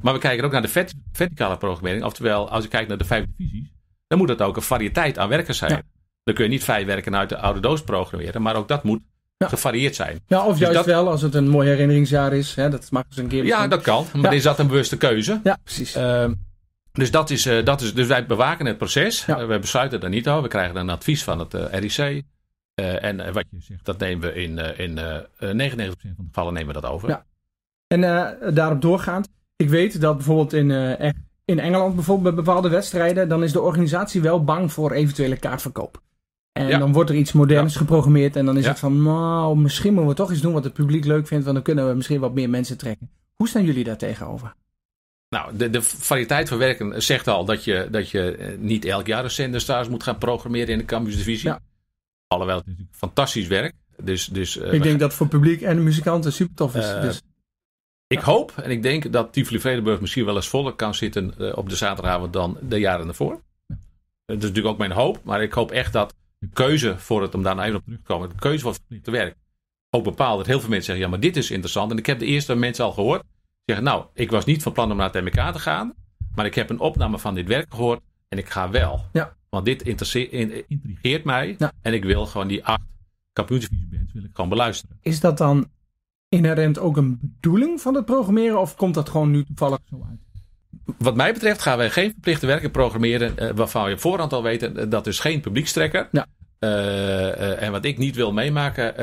Maar we kijken ook naar de vert verticale programmering. Oftewel, als je kijkt naar de vijf divisies, dan moet het ook een variëteit aan werken zijn. Ja. Dan kun je niet vijf werken uit de oude doos programmeren, maar ook dat moet gevarieerd zijn. Ja, of Dus juist dat- wel als het een mooi herinneringsjaar is. Hè, dat mag eens een keer. Ja, dat kan. Maar is dat een bewuste keuze? Ja, precies. Ehm, dus, dat is, eh, dat is, dus wij bewaken het proces. Ja. Eh, we besluiten er niet over. We krijgen een advies van het eh, RIC. En wat je zegt, dat nemen we in, in eh, eh, 99% van de gevallen nemen we dat over. Ja. En daarop doorgaand. Ik weet dat bijvoorbeeld in, in Engeland, bijvoorbeeld bij bepaalde wedstrijden, dan is de organisatie wel bang voor eventuele kaartverkoop. En Ja. dan wordt er iets moderns geprogrammeerd en dan is het van, nou, misschien moeten we toch iets doen wat het publiek leuk vindt, want dan kunnen we misschien wat meer mensen trekken. Hoe staan jullie daar tegenover? Nou, de, de variëteit van werken zegt al dat je, dat je eh, niet elk jaar een zenderstars moet gaan programmeren in de Campus Divisie. Ja. Alhoewel het natuurlijk fantastisch werk. Dus, dus, eh, ik denk dat voor publiek en de muzikanten super tof is. Eh, dus, Ik hoop en ik denk dat Tivoli Vredenburg misschien wel eens voller kan zitten op de zaterdagavond dan de jaren ervoor. Ja. Dat is natuurlijk ook mijn hoop, maar ik hoop echt dat de keuze voor het, om daar nou even op terug te komen, de keuze voor het verplichte werk ook bepaalt dat heel veel mensen zeggen, ja maar dit is interessant. En ik heb de eerste mensen al gehoord, zeggen nou, ik was niet van plan om naar het MK te gaan, maar ik heb een opname van dit werk gehoord en ik ga wel. Ja. Want dit intrigeert mij Ja. en ik wil gewoon die acht kampioensdivisiebands wil ik gewoon beluisteren. is dat dan inherent ook een bedoeling van het programmeren of komt dat gewoon nu toevallig zo uit? Wat mij betreft gaan wij geen verplichte werken programmeren eh, waarvan je op voorhand al weet eh, dat is geen publiekstrekker. Ja. Eh, en wat ik niet wil meemaken,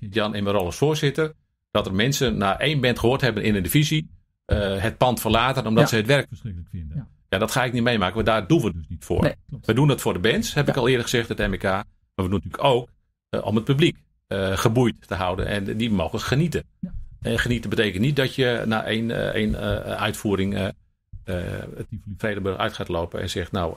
Jan in mijn rol als voorzitter, dat er mensen na één band gehoord hebben in een divisie eh, het pand verlaten omdat Ja. ze het werk verschrikkelijk vinden. Ja. Ja. dat ga ik niet meemaken, want daar doen we dus niet voor. Nee. We doen dat voor de bands, heb ik al eerder gezegd, het MK. Maar we doen natuurlijk ook om het publiek geboeid te houden. En die mogen genieten. En genieten betekent niet dat je na één, één uitvoering het Vredenburg uit gaat lopen en zegt nou...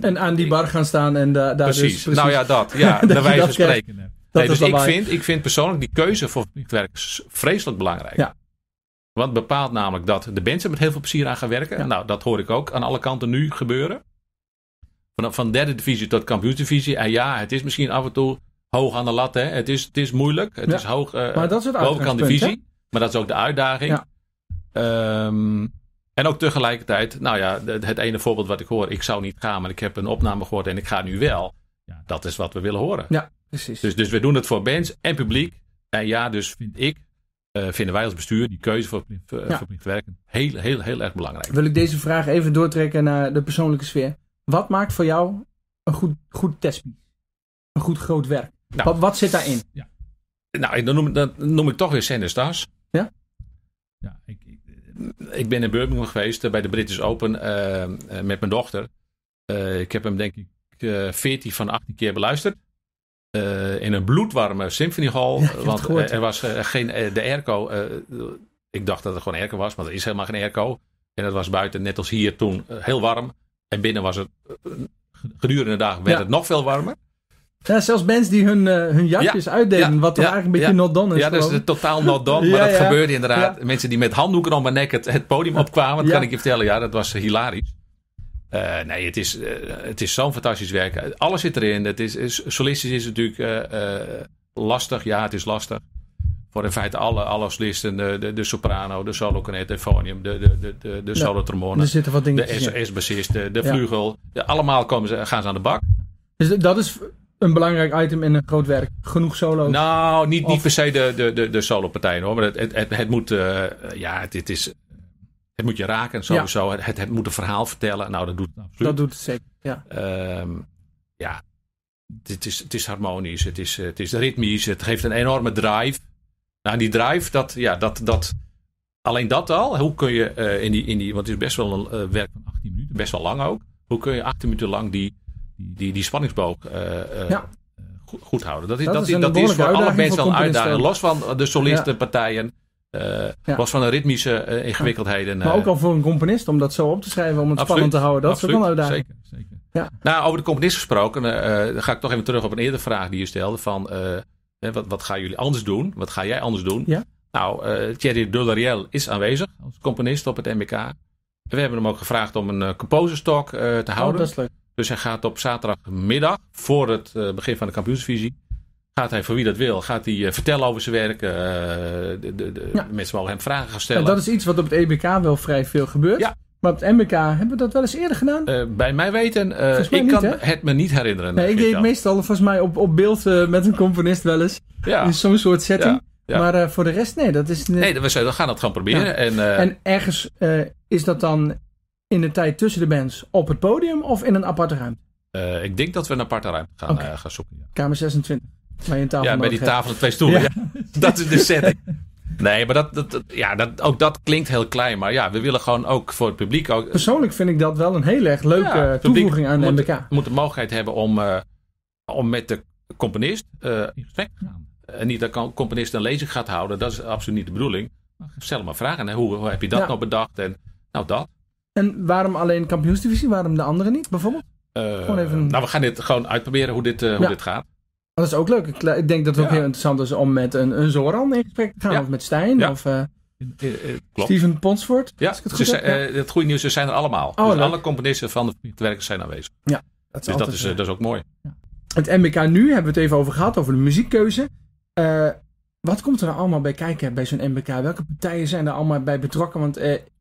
en aan die bar gaan staan en daar precies. Dus, precies. Nou ja, dat. Ja, de wijze van spreken. Nee, dus ik vind, ik vind persoonlijk die keuze voor werk vreselijk belangrijk. Ja. Want bepaalt namelijk dat de mensen met heel veel plezier aan gaan werken. Nou, dat hoor ik ook aan alle kanten nu gebeuren. Van, van derde divisie tot kampioensdivisie. En ja, het is misschien af en toe hoog aan de lat. Hè. Het, is, het is moeilijk. Het is hoog uh, maar dat is het bovenkant divisie. Maar dat is ook de uitdaging. Ja. Ehm, en ook tegelijkertijd, nou ja, het, het ene voorbeeld wat ik hoor. Ik zou niet gaan, maar ik heb een opname gehoord en ik ga nu wel. Ja, dat is wat we willen horen. Ja, precies. Dus, dus we doen het voor bands en publiek. En ja, dus vind ik uh, vinden wij als bestuur die keuze voor verplicht, werken heel, heel, heel erg belangrijk. Wil ik deze vraag even doortrekken naar de persoonlijke sfeer. Wat maakt voor jou een goed, goed testpiece? Een goed groot werk? Nou, wat, wat, zit daarin? Ja. Nou, dan noem, dan noem ik toch weer Sander Stars. Ja? Ja, ik, ik, ik, ben in Birmingham geweest uh, bij de British Open uh, met mijn dochter. ik heb hem denk ik 14 van 18 keer beluisterd. Uh, in een bloedwarme symphonyhal. Ja, want er was uh, geen, de airco. Uh, ik dacht dat het gewoon airco was, maar er is helemaal geen airco. En het was buiten, net als hier toen, heel warm. En binnen was het, gedurende de dag werd het nog veel warmer. Ja, zelfs mensen die hun, hun jasjes ja, uitdeden, wat toch eigenlijk een beetje not done is. Ja, dat is totaal not done. maar dat gebeurde inderdaad. Mensen die met handdoeken om hun nek het, het podium opkwamen, dat kan ik je vertellen. Ja, dat was hilarisch. Uh, nee, het is, uh, het is zo'n fantastisch werk. Alles zit erin. Het is, is solistisch is natuurlijk uh, lastig. Ja, het is lastig. Voor in feite alle, alle solisten. De, de, de soprano, de solo de phonium, de, de, de, de, solo trombone. Er zitten wat dingen De S-bassist, de, de vlugel. Ja. allemaal komen ze, gaan ze aan de bak. Dus dat is een belangrijk item in een groot werk. Genoeg solo's? Nou, niet, niet per se de, de, de, de solo partijen hoor. Maar het, het, het, het moet, ja, het, het is het moet je raken sowieso. Het, het, moet een verhaal vertellen. Nou, dat doet het absoluut. Dat doet het zeker, ja. Um, ja, het is, het is harmonisch, het is, het is ritmisch, het geeft een enorme drive. Nou, die drive, dat, ja, dat, dat, alleen dat al, hoe kun je uh, in, die, in die, want het is best wel een uh, werk van 18 minuten, best wel lang ook. Hoe kun je 18 minuten lang die, die, die, spanningsboog uh, ja. goed, goed, houden? Dat is, dat, dat is, dat is voor alle mensen wel een uitdaging. Los van de solistenpartijen. Uh, ja. Was van een ritmische uh, ingewikkeldheden. Maar ook al voor een componist om dat zo op te schrijven, om het spannend te houden. Dat absoluut, is ook een uitdaging. Zeker, zeker. Ja. Nou, over de componist gesproken, dan ga ik toch even terug op een eerdere vraag die je stelde. Van, wat, wat gaan jullie anders doen? Wat ga jij anders doen? Ja. Nou, Thierry Dulariel is aanwezig als componist op het MBK. We hebben hem ook gevraagd om een composerstalk te oh, houden. Oh, dat is leuk. Dus hij gaat op zaterdagmiddag, voor het begin van de kampioensvisie, Gaat hij voor wie dat wil, gaat hij uh, vertellen over zijn werk. Uh, de, de, de Mensen mogen hem vragen gaan stellen. dat is iets wat op het EBK wel vrij veel gebeurt. Ja. Maar op het MBK hebben we dat wel eens eerder gedaan? Uh, bij mij weten, mij ik niet, kan hè? het me niet herinneren. Nee, ik deed meestal volgens mij op, op beeld met een componist wel eens. Ja. In zo'n soort setting. Ja. Maar voor de rest, nee, dat is... Nee, we, we gaan dat gewoon proberen. En, en ergens is dat dan in de tijd tussen de bands op het podium of in een aparte ruimte? ik denk dat we een aparte ruimte gaan, okay. gaan zoeken. Kamer 26 ja, bij die tafel en twee stoelen. Ja. dat is de setting. Nee, maar dat, dat, ja, dat, ook dat klinkt heel klein. Maar ja, we willen gewoon ook voor het publiek... Ook, Persoonlijk vind ik dat wel een heel erg leuke toevoeging aan de MBK. We moeten de mogelijkheid hebben om, uh, om met de componist uh, in gesprek te gaan. En niet dat de componist een lezing gaat houden. Dat is absoluut niet de bedoeling. Stel maar vragen. Hè. Hoe, hoe heb je dat nou bedacht? En, nou, dat. En waarom alleen kampioensdivisie? Waarom de andere niet, bijvoorbeeld? Uh, even... Nou, we gaan dit gewoon uitproberen hoe dit, hoe dit gaat. Dat is ook leuk. Ik, ik denk dat het ook heel interessant is om met een, een Zoran in gesprek te gaan. Of met Stijn. Of uh, Steven Ponsford. Ja, het, goed uh, het goede nieuws is, zijn er allemaal. Oh, dus alle componisten van de werkers zijn aanwezig. Ja, dat is, dus dat is, uh, dat is ook mooi. Ja. Het MBK nu hebben we het even over gehad, over de muziekkeuze. wat komt er nou allemaal bij kijken bij zo'n MBK? Welke partijen zijn er allemaal bij betrokken? Want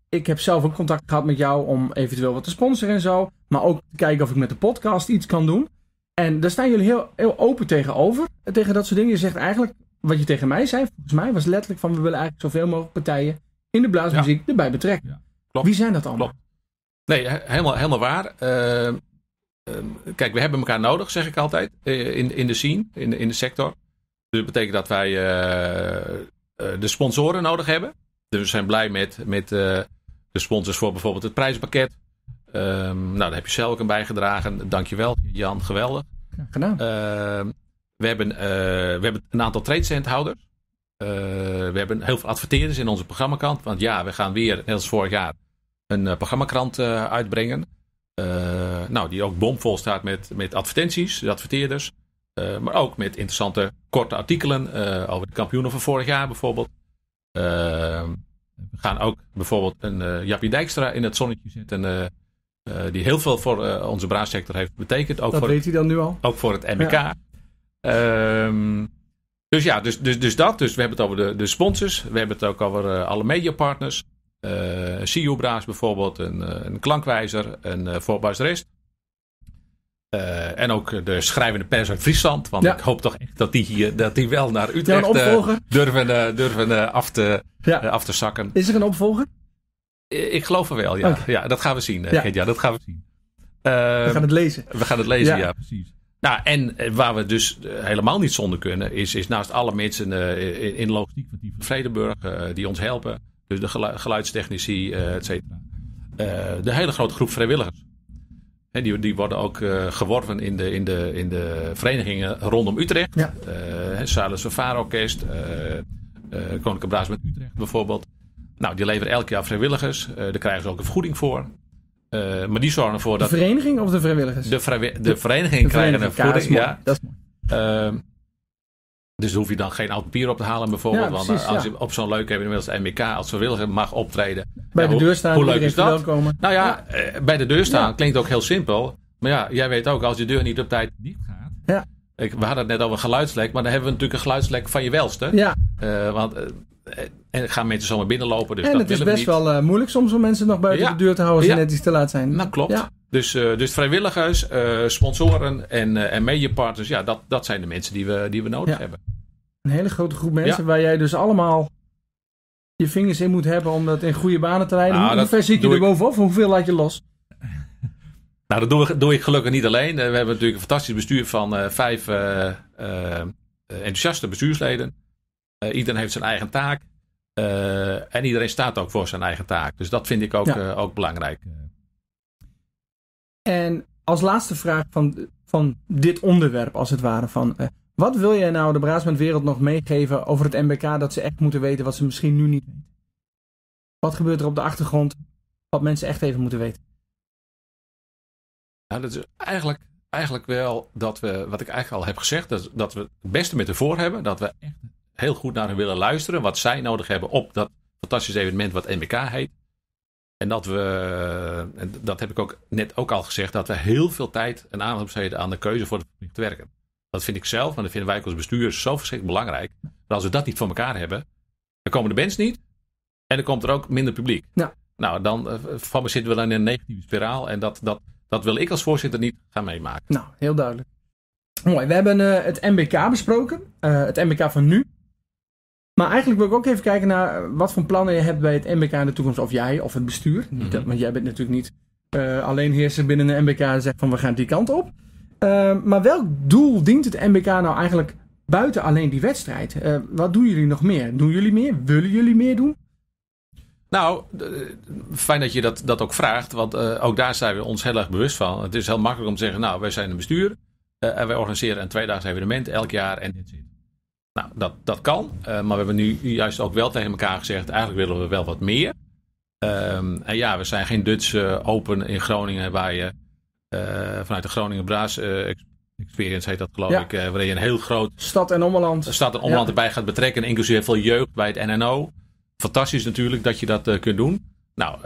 ik heb zelf ook contact gehad met jou om eventueel wat te sponsoren en zo. Maar ook te kijken of ik met de podcast iets kan doen. En daar staan jullie heel, heel open tegenover. Tegen dat soort dingen. Je zegt eigenlijk, wat je tegen mij zei, volgens mij, was letterlijk van we willen eigenlijk zoveel mogelijk partijen in de blaasmuziek erbij betrekken. Ja, klopt. Wie zijn dat allemaal? Klopt. Nee, helemaal, helemaal waar. Uh, kijk, we hebben elkaar nodig, zeg ik altijd, uh, in, in de scene, in, in de sector. Dus dat betekent dat wij uh, de sponsoren nodig hebben. Dus we zijn blij met, met de sponsors voor bijvoorbeeld het prijzenpakket. Um, nou, daar heb je zelf ook aan bijgedragen. Dankjewel, Jan. Geweldig. gedaan. we, hebben, we hebben een aantal tradecenthouders. we hebben heel veel adverteerders in onze programmakant. Want ja, we gaan weer, net als vorig jaar, een programmakrant uitbrengen. nou, die ook bomvol staat met, met advertenties, de adverteerders. maar ook met interessante korte artikelen over de kampioenen van vorig jaar bijvoorbeeld. we gaan ook bijvoorbeeld een uh, Jappie Dijkstra in het zonnetje zetten. Die heel veel voor onze braadsector heeft betekend. Ook dat voor weet hij dan nu al? Ook voor het MBK. Ehm, dus ja, dus, dus, dus dat. Dus we hebben het over de, de sponsors. We hebben het ook over alle mediapartners. Uh, CEO Braas bijvoorbeeld, een, een klankwijzer, een uh, voorbuisrest. Uh, en ook de schrijvende pers uit Friesland. Want Ja. ik hoop toch echt dat die, hier, dat die wel naar Ja, Utrecht eh, durven, eh, durven eh, af, te, Ja. eh, af te zakken. Is er een opvolger? Eh, Ik geloof er wel, ja. Ja dat gaan we zien. eh, Ja. Dat gaan we zien. We gaan het lezen. we gaan het lezen, Ja. ja, precies. Nou, en eh, waar we dus helemaal niet zonder kunnen, is, is naast alle mensen eh, in, logistiek van Vredenburg, eh, die ons helpen, dus de gelu- geluidstechnici, et cetera. De hele grote groep vrijwilligers. En die, die worden ook geworven in de, in, de, in de verenigingen rondom Utrecht. Ja. Eh Salus Orkest, eh Koninklijke Braas met Utrecht bijvoorbeeld. Nou, die leveren elk jaar vrijwilligers. Eh daar krijgen ze ook een vergoeding voor. Eh, maar die zorgen ervoor De dat vereniging of de vrijwilligers? de, vrijwi- de vereniging De krijgen een vereniging, ja, dat is vergoeding. mooi. Ja. Dat is mooi. Ehm, dus dan hoef je dan geen oud papier op te halen bijvoorbeeld. Ja, want als ja. je op zo'n leuk evenement als MBK als vrijwilliger mag optreden. Bij Ja, de hoe- deur staan, hoe leuk is dat? Nou ja, eh, bij de deur staan Ja. klinkt ook heel simpel. Maar ja, jij weet ook, als je deur niet op tijd dicht gaat. Ja. Ik, we hadden het net over een geluidslek, maar dan hebben we natuurlijk een geluidslek van je welste. Ja, Eh, want en dan gaan mensen zomaar binnenlopen. Dus en dat het is best niet. wel eh, moeilijk soms om mensen nog buiten Ja. de deur te houden als Ja. ze net iets te laat zijn. Nou, klopt. Ja. Dus, eh, dus vrijwilligers, eh, sponsoren en, eh en mediapartners, ja, dat, dat zijn de mensen die we, die we nodig hebben. Een hele grote groep mensen waar jij dus allemaal je vingers in moet hebben om dat in goede banen te leiden. Nou, hoe, ver zit je er bovenop? Hoeveel laat je los? Nou, dat doe ik, doe ik gelukkig niet alleen. Eh, we hebben natuurlijk een fantastisch bestuur van eh, vijf eh, eh, enthousiaste bestuursleden. Eh, iedereen heeft zijn eigen taak. Eh, en iedereen staat ook voor zijn eigen taak. Dus dat vind ik ook, Ja. eh, ook belangrijk. En als laatste vraag van, van dit onderwerp, als het ware. Van, wat wil jij nou de Braadsbandwereld nog meegeven over het MBK dat ze echt moeten weten wat ze misschien nu niet weten? Wat gebeurt er op de achtergrond wat mensen echt even moeten weten? Nou, dat is eigenlijk, eigenlijk wel dat we, wat ik eigenlijk al heb gezegd, dat, dat we het beste met ervoor hebben. Dat we echt heel goed naar hen willen luisteren. Wat zij nodig hebben op dat fantastische evenement wat NBK heet. En dat we, en dat heb ik ook net ook al gezegd, dat we heel veel tijd en aandacht besteden aan de keuze voor het verplicht werken. Dat vind ik zelf, en dat vinden wij als bestuur zo verschrikkelijk belangrijk. Maar als we dat niet voor elkaar hebben, dan komen de bands niet. En dan komt er ook minder publiek. Ja. Nou, dan eh, van me zitten we dan in een negatieve spiraal. En dat, dat, dat wil ik als voorzitter niet gaan meemaken. Nou, heel duidelijk. Mooi, we hebben eh, het MBK besproken. eh, het MBK van nu. Maar eigenlijk wil ik ook even kijken naar eh, wat voor plannen je hebt bij het MBK in de toekomst. Of jij of het bestuur. Mhm. want jij bent natuurlijk niet eh, alleen heerser binnen de MBK en zegt van we gaan die kant op. Eh, maar welk doel dient het MBK nou eigenlijk buiten alleen die wedstrijd? Wat doen jullie nog meer? Doen jullie meer? Willen jullie meer doen? Nou, fijn dat je dat, dat ook vraagt. Want ook daar zijn we ons heel erg bewust van. Het is heel makkelijk om te zeggen, nou, wij zijn een bestuur. en wij organiseren een tweedaags evenement elk jaar en that's it. Nou, dat, dat kan. eh, maar we hebben nu juist ook wel tegen elkaar gezegd, eigenlijk willen we wel wat meer. Ehm, en ja, we zijn geen Dutch eh, Open in Groningen waar je eh, vanuit de Groningen Braas ex- Experience heet dat geloof Ja. ik. waarin je een heel groot Stad en Ommeland. stad en omland Ja. erbij gaat betrekken. Inclusief veel jeugd bij het NNO. Fantastisch natuurlijk dat je dat kunt doen. Nou,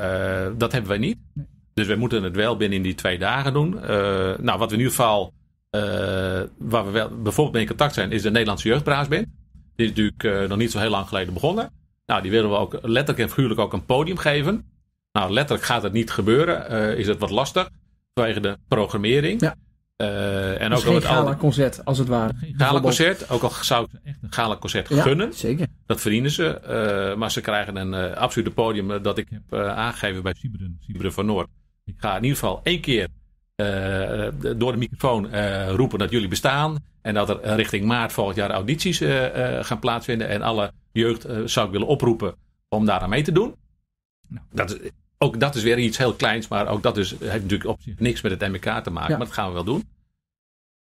dat hebben wij niet. Dus we moeten het wel binnen die twee dagen doen. Nou, wat we in ieder geval, waar we wel bijvoorbeeld mee in contact zijn, is de Nederlandse Jeugdbraasband. Die is natuurlijk eh, nog niet zo heel lang geleden begonnen. Nou, die willen we ook letterlijk en figuurlijk ook een podium geven. Nou, letterlijk gaat het niet gebeuren. Eh, is het wat lastig vanwege de programmering. Ja. Eh, en Dus ook geen het al- gala-concert, als het ware. Gala-concert, ook al zou ik ze echt een gala-concert Ja, gunnen. zeker. Dat verdienen ze. eh, maar ze krijgen een eh absolute podium eh, dat ik heb eh, aangegeven bij Siberen, Siberen van Noord. Ik ga in ieder geval één keer eh, door de microfoon eh, roepen dat jullie bestaan. En dat er eh, richting maart volgend jaar audities gaan plaatsvinden. En alle jeugd zou ik willen oproepen om daar aan mee te doen. Nou, dat is, ook dat is weer iets heel kleins. Maar ook dat is, heeft natuurlijk op zich niks met het MBK te maken. Ja. Maar dat gaan we wel doen.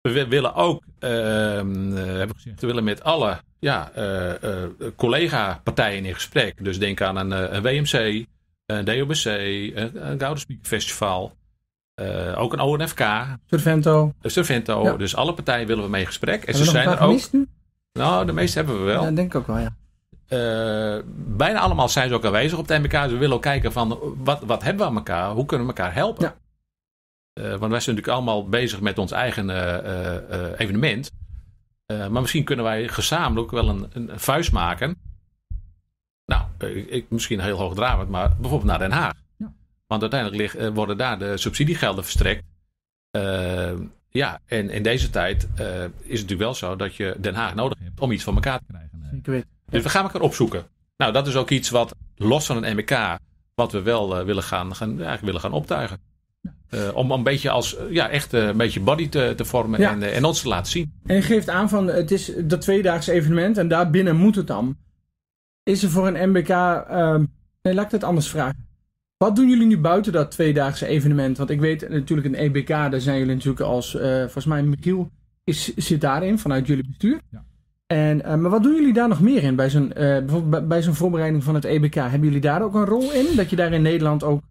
We willen ook, ehm, eh, hebben we gezegd, we willen met alle ja, collega-partijen in gesprek. Dus denk aan een, een WMC, een DOBC, een, een Gouden Speaker Festival. Eh, ook een ONFK, Survento. een Servento. Ja. Dus alle partijen willen we mee in gesprek. En Hebben ze zijn er ook. nu? Nou, de meeste hebben we wel. Ja, denk ik ook wel, ja. Eh, bijna allemaal zijn ze ook aanwezig op de MBK. Dus we willen ook kijken van wat, wat hebben we aan elkaar? Hoe kunnen we elkaar helpen? Ja. Eh, want wij zijn natuurlijk allemaal bezig met ons eigen eh, eh, eh, evenement. Eh, maar misschien kunnen wij gezamenlijk wel een, een, vuist maken. Nou, eh, ik, misschien heel hoogdravend, maar bijvoorbeeld naar Den Haag. Want uiteindelijk lig- eh, worden daar de subsidiegelden verstrekt. Eh, ja, en in deze tijd eh, is het natuurlijk wel zo dat je Den Haag nodig hebt om iets van elkaar te krijgen. Dus we gaan elkaar opzoeken. Nou, dat is ook iets wat los van een MBK, wat we wel willen, gaan, gaan, eigenlijk willen gaan optuigen. Om een beetje als, ja, echt een beetje body te, te vormen Ja. en, en ons te laten zien. En je geeft aan van het is dat tweedaagse evenement en daarbinnen moet het dan. Is er voor een MBK. ehm, nee, laat ik het anders vragen. Wat doen jullie nu buiten dat tweedaagse evenement? Want ik weet natuurlijk een EBK, daar zijn jullie natuurlijk als. eh, volgens mij Michiel is, zit daarin vanuit jullie bestuur. Ja. En, eh, maar wat doen jullie daar nog meer in? Bij zo'n, eh, bijvoorbeeld bij, zo'n voorbereiding van het EBK. Hebben jullie daar ook een rol in? Dat je daar in Nederland ook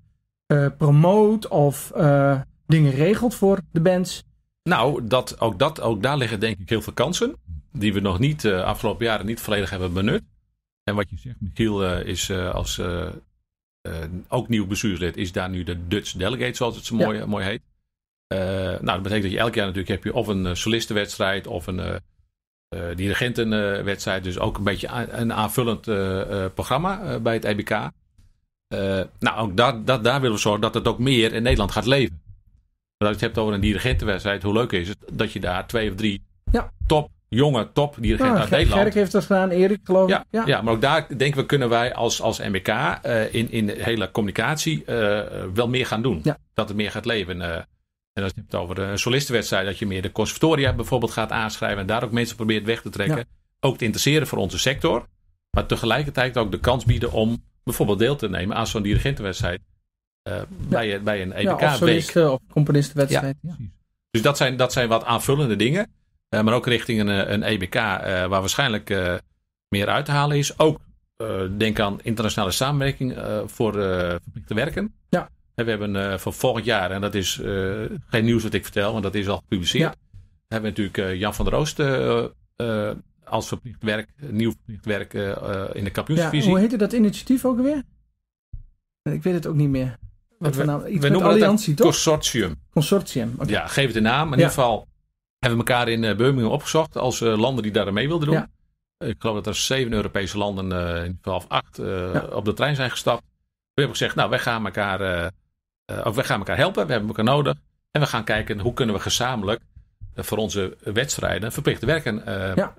eh, promoot of eh, dingen regelt voor de bands? Nou, dat, ook, dat, ook daar liggen denk ik heel veel kansen. Die we nog niet uh, afgelopen jaren niet volledig hebben benut. En wat je zegt, Michiel uh, is uh, als uh, ook nieuw bestuurslid, is daar nu de Dutch Delegate, zoals het zo mooi, ja. mooi heet. Eh, nou, dat betekent dat je elk jaar natuurlijk heb je of een solistenwedstrijd of een dirigentenwedstrijd. Dus ook een beetje een aanvullend programma bij het EBK. nou, ook daar, dat, daar willen we zorgen dat het ook meer in Nederland gaat leven. Als je het hebt over een dirigentenwedstrijd, hoe leuk is het dat je daar twee of drie ja. top, jonge top dirigenten nou, uit Nederland... Gerk heeft dat gedaan, Erik geloof ik. Ja, ja. ja, maar ook daar denken we kunnen wij als, als MBK uh, in, in de hele communicatie uh, wel meer gaan doen. Ja. Dat het meer gaat leven. Uh, en als je het over een solistenwedstrijd, dat je meer de conservatoria bijvoorbeeld gaat aanschrijven en daar ook mensen probeert weg te trekken. Ja. Ook te interesseren voor onze sector. Maar tegelijkertijd ook de kans bieden om bijvoorbeeld deel te nemen aan zo'n dirigentenwedstrijd. Bij, bij een EBK-week. Ja, of solisten of componistenwedstrijd. Ja, dus dat zijn, dat zijn wat aanvullende dingen. Uh, maar ook richting een, een EBK uh, waar waarschijnlijk meer uit te halen is. Ook denk aan internationale samenwerking voor verplichte werken. Ja. We hebben voor volgend jaar, en dat is geen nieuws wat ik vertel, want dat is al gepubliceerd. Ja. Hebben we natuurlijk Jan van der Oost als verplicht werk, nieuw verplicht werk in de kampioensdivisie. Ja, hoe heette dat initiatief ook alweer? Ik weet het ook niet meer. Wat we, nou, iets we noemen alliantie, het toch? consortium. Consortium. Okay. Ja, geef het een naam. In ja. ieder geval hebben we elkaar in uh, Birmingham opgezocht als uh, landen die daar mee wilden doen. Ja. Ik geloof dat er zeven Europese landen, uh, in ieder acht, ja. op de trein zijn gestapt. We hebben gezegd, nou, wij gaan elkaar, of wij gaan elkaar helpen. We hebben elkaar nodig. En we gaan kijken hoe kunnen we gezamenlijk voor onze wedstrijden verplichte werken ja.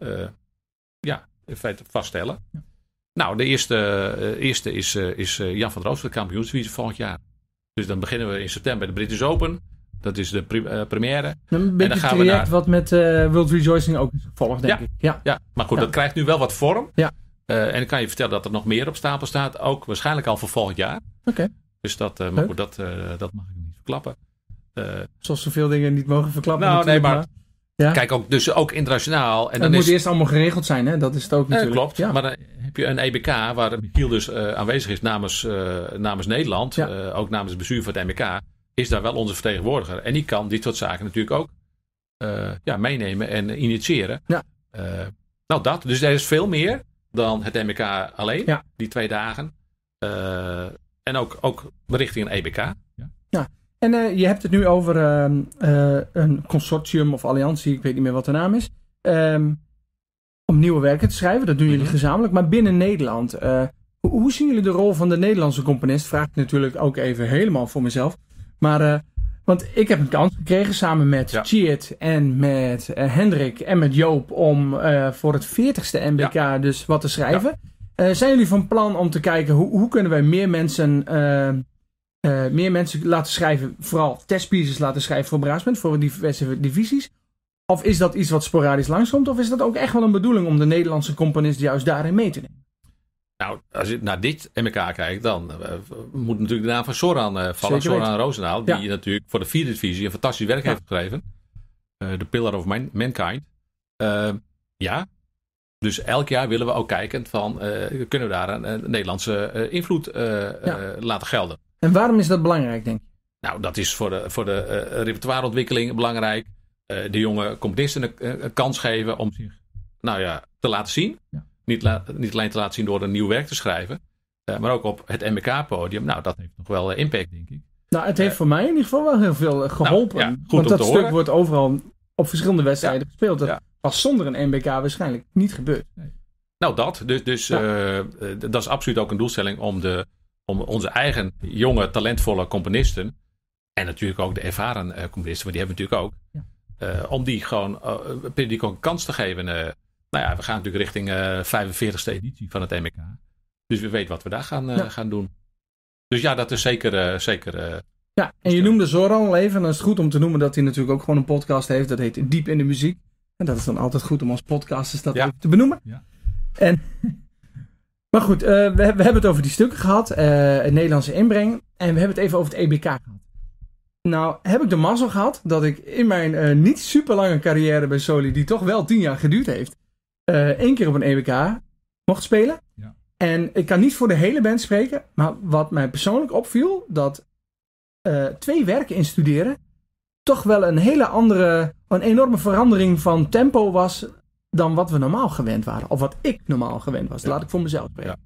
ja, in feite vaststellen. Ja. Nou, de eerste, eerste is, is Jan van der Oost de kampioensdivisie volgend jaar. Dus dan beginnen we in september de British Open. Dat is de uh, première. Een beetje het traject naar... wat met uh, World Rejoicing ook is gevolgd, denk ja. ik. Ja. ja, maar goed, ja. dat krijgt nu wel wat vorm. Ja. Uh, en ik kan je vertellen dat er nog meer op stapel staat. Ook waarschijnlijk al voor volgend jaar. Oké. Okay. Dus dat, maar goed, dat, dat mag ik niet verklappen. Zoals zoveel dingen niet mogen verklappen. Nou, nee, maar... Ja. Kijk, ook, dus ook internationaal. En dan moet is... eerst allemaal geregeld zijn, hè? Dat is het ook natuurlijk. klopt, ja. maar dan heb je een EBK waar Michiel dus aanwezig is namens, namens Nederland. Ook namens het bestuur van het MBK is daar wel onze vertegenwoordiger. En die kan dit soort zaken natuurlijk ook uh, ja, meenemen en initiëren. Ja. Uh, nou, dat. Dus er is veel meer dan het MBK alleen, ja. die twee dagen. Uh, en ook, ook richting een EBK. Ja. ja. En je hebt het nu over een consortium of alliantie, ik weet niet meer wat de naam is. Um, om nieuwe werken te schrijven, dat doen jullie Mhm. gezamenlijk. Maar binnen Nederland, hoe, hoe zien jullie de rol van de Nederlandse componist? Vraag ik natuurlijk ook even helemaal voor mezelf. Maar, uh, want ik heb een kans gekregen samen met Ja. Cheert en met uh, Hendrik en met Joop om uh, voor het 40ste MBK Ja. dus wat te schrijven. Zijn jullie van plan om te kijken hoe, hoe kunnen wij meer mensen, meer mensen laten schrijven, vooral testpieces laten schrijven voor Braasment, voor diverse divisies? Of is dat iets wat sporadisch langskomt? Of is dat ook echt wel een bedoeling om de Nederlandse componist juist daarin mee te nemen? Nou, als je naar dit MK kijkt, dan uh, moet natuurlijk de naam van Soran uh, vallen. Soran Roosendaal, die ja. natuurlijk voor de vierde divisie een fantastisch werk Ja. heeft geschreven. de Pillar of Man Mankind. ja, dus elk jaar willen we ook kijken van, kunnen we daar een, Nederlandse invloed laten gelden. En waarom is dat belangrijk, denk je? Nou, dat is voor de, voor de repertoireontwikkeling belangrijk. de jonge componisten een, een, kans geven om zich nou ja, te laten zien. Ja. Niet, niet alleen te laten zien door een nieuw werk te schrijven. Uh, maar ook op het MBK-podium. Nou, dat heeft nog wel uh, impact, denk ik. Nou, het heeft uh, voor mij in ieder geval wel heel veel geholpen. Nou, ja, goed want dat stuk horen. wordt overal op verschillende wedstrijden ja. gespeeld. Dat ja. was zonder een MBK waarschijnlijk niet gebeurd. Nee. Nou, dat. Dus, dus dat is absoluut ook een doelstelling om, de, om onze eigen jonge, talentvolle componisten. En natuurlijk ook de ervaren componisten, maar die hebben we natuurlijk ook. om die gewoon periodiek ook een kans te geven. Nou ja, we gaan natuurlijk richting uh, eh, 45ste editie van het MK. Dus we weten wat we daar gaan, uh, gaan doen. Dus ja, dat is zeker. Uh, zeker ja, en je noemde Zoran al even. En dan is het goed om te noemen dat hij natuurlijk ook gewoon een podcast heeft. Dat heet Diep in de Muziek. En dat is dan altijd goed om als podcasters dat even te benoemen. Ja. En, maar goed, we, we, hebben het over die stukken gehad. het Nederlandse inbreng. En we hebben het even over het EBK gehad. Nou, heb ik de mazzel gehad dat ik in mijn niet super lange carrière bij Soli, die toch wel tien jaar geduurd heeft, één keer op een EWK mocht spelen. Ja. En ik kan niet voor de hele band spreken, maar wat mij persoonlijk opviel, dat uh, twee werken instuderen toch wel een hele andere, een enorme verandering van tempo was dan wat we normaal gewend waren. Of wat ik normaal gewend was. Ja. Laat ik voor mezelf spreken.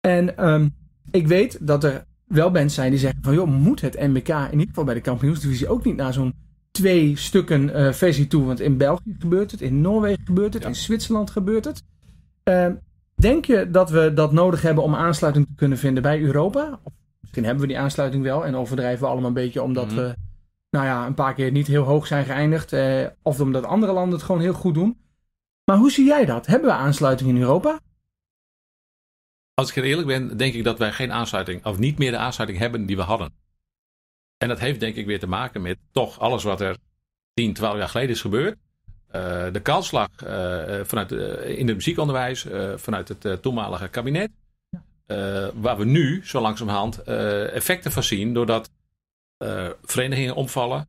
Ja. En um, ik weet dat er wel bands zijn die zeggen van joh, moet het MBK in ieder geval bij de kampioensdivisie ook niet naar zo'n twee stukken uh, versie toe. Want in België gebeurt het, in Noorwegen gebeurt het, in Zwitserland gebeurt het. Uh, denk je dat we dat nodig hebben om aansluiting te kunnen vinden bij Europa? Of misschien hebben we die aansluiting wel en overdrijven we allemaal een beetje omdat mm we nou ja, een paar keer niet heel hoog zijn geëindigd. Uh, of omdat andere landen het gewoon heel goed doen. Maar hoe zie jij dat? Hebben we aansluiting in Europa? Als ik eerlijk ben, denk ik dat wij geen aansluiting, of niet meer de aansluiting hebben die we hadden. En dat heeft denk ik weer te maken met toch alles wat er 10, 12 jaar geleden is gebeurd. Uh, de kaalslag uh, vanuit, uh, in het muziekonderwijs, vanuit het toenmalige kabinet. Waar we nu zo langzamerhand effecten van zien. Doordat verenigingen omvallen.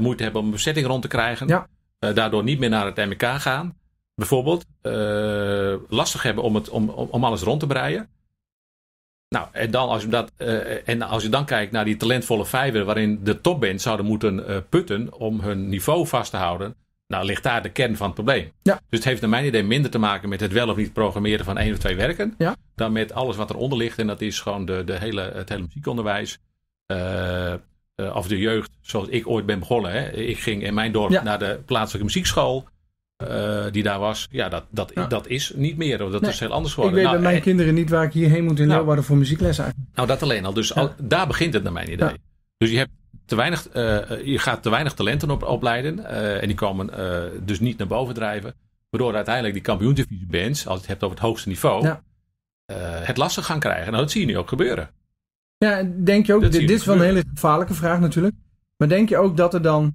moeite hebben om een bezetting rond te krijgen. Ja. daardoor niet meer naar het MK gaan. Bijvoorbeeld. lastig hebben om, het, om, om alles rond te breien. Nou, en, dan als je dat, uh, en als je dan kijkt naar die talentvolle vijver waarin de topband zouden moeten uh, putten om hun niveau vast te houden. Nou, ligt daar de kern van het probleem. Ja. Dus het heeft naar mijn idee minder te maken met het wel of niet programmeren van één of twee werken. Ja. Dan met alles wat eronder ligt. En dat is gewoon de, de hele, het hele muziekonderwijs. Uh, of de jeugd, zoals ik ooit ben begonnen. Hè. Ik ging in mijn dorp ja. naar de plaatselijke muziekschool. Uh, die daar was, ja, dat, dat, ja. dat is niet meer. Dat nee. is heel anders geworden. Ik weet nou, bij mijn kinderen niet waar ik hierheen moet in nou, Leeuwarden voor muziekles eigenlijk. Nou, dat alleen al. Dus al, daar begint het naar mijn idee. Dus je, hebt te weinig, uh, je gaat te weinig talenten op, opleiden. Uh, en die komen dus niet naar boven drijven. Waardoor uiteindelijk die kampioendivisie bands, als je het hebt over het hoogste niveau, het lastig gaan krijgen. Nou, dat zie je nu ook gebeuren. Ja, denk je ook, dit, dit is wel een hele gevaarlijke vraag natuurlijk. Maar denk je ook dat er dan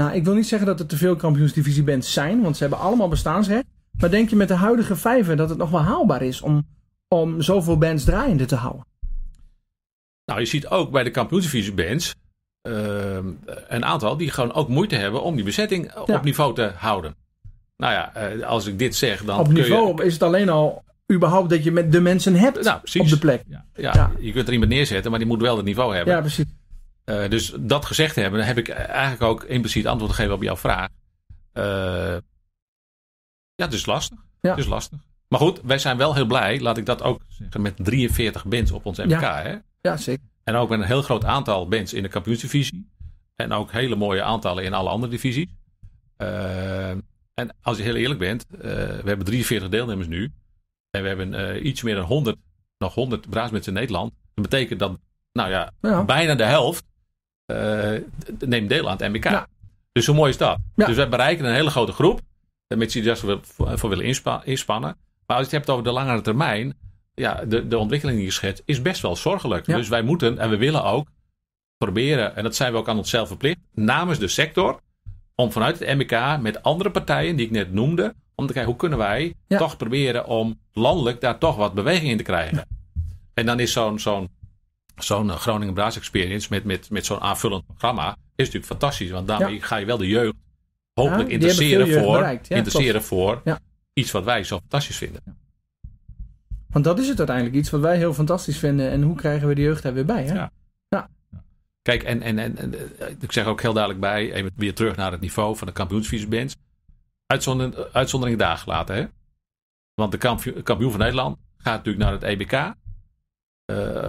nou, ik wil niet zeggen dat er te veel kampioensdivisiebands zijn, want ze hebben allemaal bestaansrecht. Maar denk je met de huidige vijver dat het nog wel haalbaar is om, om zoveel bands draaiende te houden? Nou, je ziet ook bij de kampioensdivisiebands uh, een aantal die gewoon ook moeite hebben om die bezetting op niveau te houden. Nou ja, uh, als ik dit zeg, dan. Op niveau je... is het alleen al überhaupt dat je met de mensen hebt nou, op de plek. Ja, ja, ja, je kunt er iemand neerzetten, maar die moet wel het niveau hebben. Ja, precies. Uh, dus dat gezegd hebben, heb ik eigenlijk ook impliciet antwoord gegeven op jouw vraag. Uh, ja, het is lastig. Ja. Het is lastig. Maar goed, wij zijn wel heel blij, laat ik dat ook zeggen, met 43 bands op ons MK. Ja, hè? ja zeker. En ook met een heel groot aantal bands in de kampioensdivisie. En ook hele mooie aantallen in alle andere divisies. Uh, en als je heel eerlijk bent, we hebben 43 deelnemers nu. En we hebben iets meer dan 100, nog 100 braasbands in Nederland. Dat betekent dat, nou ja, ja. bijna de helft uh, neemt deel aan het MBK. Dus zo mooi is dat. Dus we bereiken een hele grote groep. Met je juist voor, voor willen inspannen. Maar als je het hebt over de langere termijn. Ja, de, de ontwikkeling die je schetst is best wel zorgelijk. Dus wij moeten en we willen ook proberen. En dat zijn we ook aan onszelf verplicht. Namens de sector. Om vanuit het MBK met andere partijen die ik net noemde. Om te kijken hoe kunnen wij toch proberen om landelijk daar toch wat beweging in te krijgen. En dan is zo'n zo'n zo'n Groningen Brass Experience met, met, met zo'n aanvullend programma is natuurlijk fantastisch. Want daarmee ga je wel de jeugd hopelijk Ja, interesseren voor, bereikt. Ja, interesseren voor Ja. iets wat wij zo fantastisch vinden. Want dat is het uiteindelijk. Iets wat wij heel fantastisch vinden. En hoe krijgen we de jeugd daar weer bij? Hè? Ja. Kijk, en, en, en, en, eh, ik zeg ook heel duidelijk bij, even weer terug naar het niveau van de kampioensvisbands. Uitzondering, uitzondering daar gelaten, hè? Want de kampioen, kampioen van Nederland gaat natuurlijk naar het EBK, eh,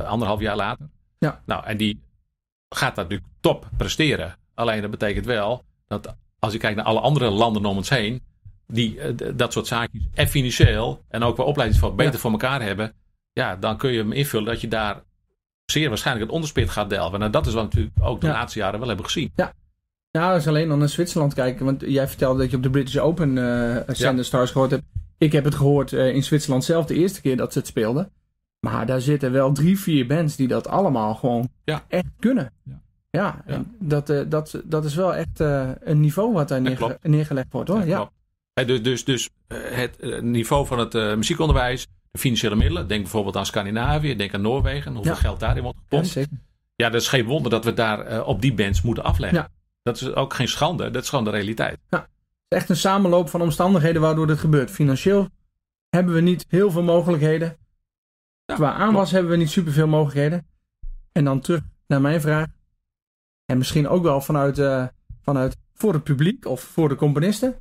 anderhalf jaar later. Ja. Nou, en die gaat dat natuurlijk top presteren. Alleen dat betekent wel dat als je kijkt naar alle andere landen om ons heen, die eh, dat soort zaakjes en financieel en ook qua opleidingsval beter Ja. voor elkaar hebben, ja, dan kun je hem invullen dat je daar zeer waarschijnlijk het onderspit gaat delven. Nou, dat is wat we natuurlijk ook de Ja. laatste jaren wel hebben gezien. Nou, als alleen dan naar Zwitserland kijken. Want jij vertelde dat je op de British Open eh Sender Stars gehoord hebt. Ik heb het gehoord eh, in Zwitserland zelf de eerste keer dat ze het speelden. Maar daar zitten wel drie, vier bands die dat allemaal gewoon Ja. echt kunnen. Ja. Ja, en Dat, eh, dat, dat is wel echt eh, een niveau wat daar neerge- neergelegd wordt hoor. Ja, dus dus, dus eh, het niveau van het muziekonderwijs, de financiële middelen, denk bijvoorbeeld aan Scandinavië, denk aan Noorwegen, hoeveel Ja. geld daarin wordt Ja, gepompt. Ja, dat is geen wonder dat we daar op die bands moeten afleggen. Ja. Dat is ook geen schande, dat is gewoon de realiteit. Het is echt een samenloop van omstandigheden waardoor dit gebeurt. Financieel hebben we niet heel veel mogelijkheden. Ja, Qua aanwas hebben we niet superveel mogelijkheden. En dan terug naar mijn vraag. En misschien ook wel vanuit, eh, vanuit voor het publiek of voor de componisten.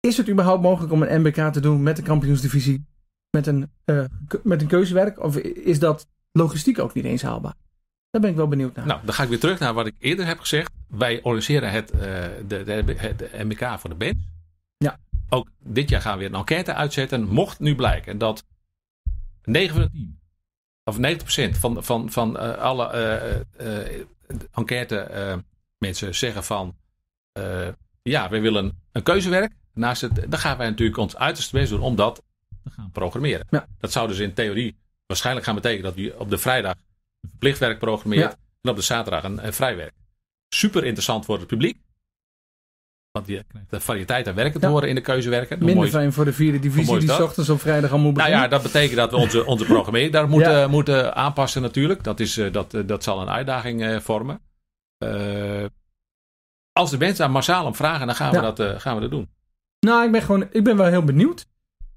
Is het überhaupt mogelijk om een MBK te doen met de kampioensdivisie? Met een, eh, met een keuzewerk? Of is dat logistiek ook niet eens haalbaar? Daar ben ik wel benieuwd naar. Nou, dan ga ik weer terug naar wat ik eerder heb gezegd. Wij organiseren het, eh, de, de, MBK voor de band. Ja. Ook dit jaar gaan we weer een enquête uitzetten. Mocht nu blijken dat 9 van de 10, of 90% van, van, van eh, alle eh, enquête mensen zeggen van... ja, wij willen een keuzewerk. Naast het, dan gaan wij natuurlijk ons uiterste best doen om dat te gaan programmeren. Ja. Dat zou dus in theorie waarschijnlijk gaan betekenen dat we op de vrijdag verplicht werk programmeert. Ja. En op de zaterdag een, een vrijwerk. Super interessant voor het publiek. Want je krijgt de variëteit aan werken te Ja. horen in de keuzewerken. Hoe Minder fijn voor de vierde divisie die s ochtends op vrijdag al moet nou beginnen. ja, dat betekent dat we onze, onze programmering daar moeten, Ja. moeten aanpassen natuurlijk. Dat, is, eh, dat, eh, dat zal een uitdaging eh, vormen. Als de mensen daar massaal om vragen, dan gaan we, dat, gaan we dat doen. Nou, ik ben, gewoon, ik ben wel heel benieuwd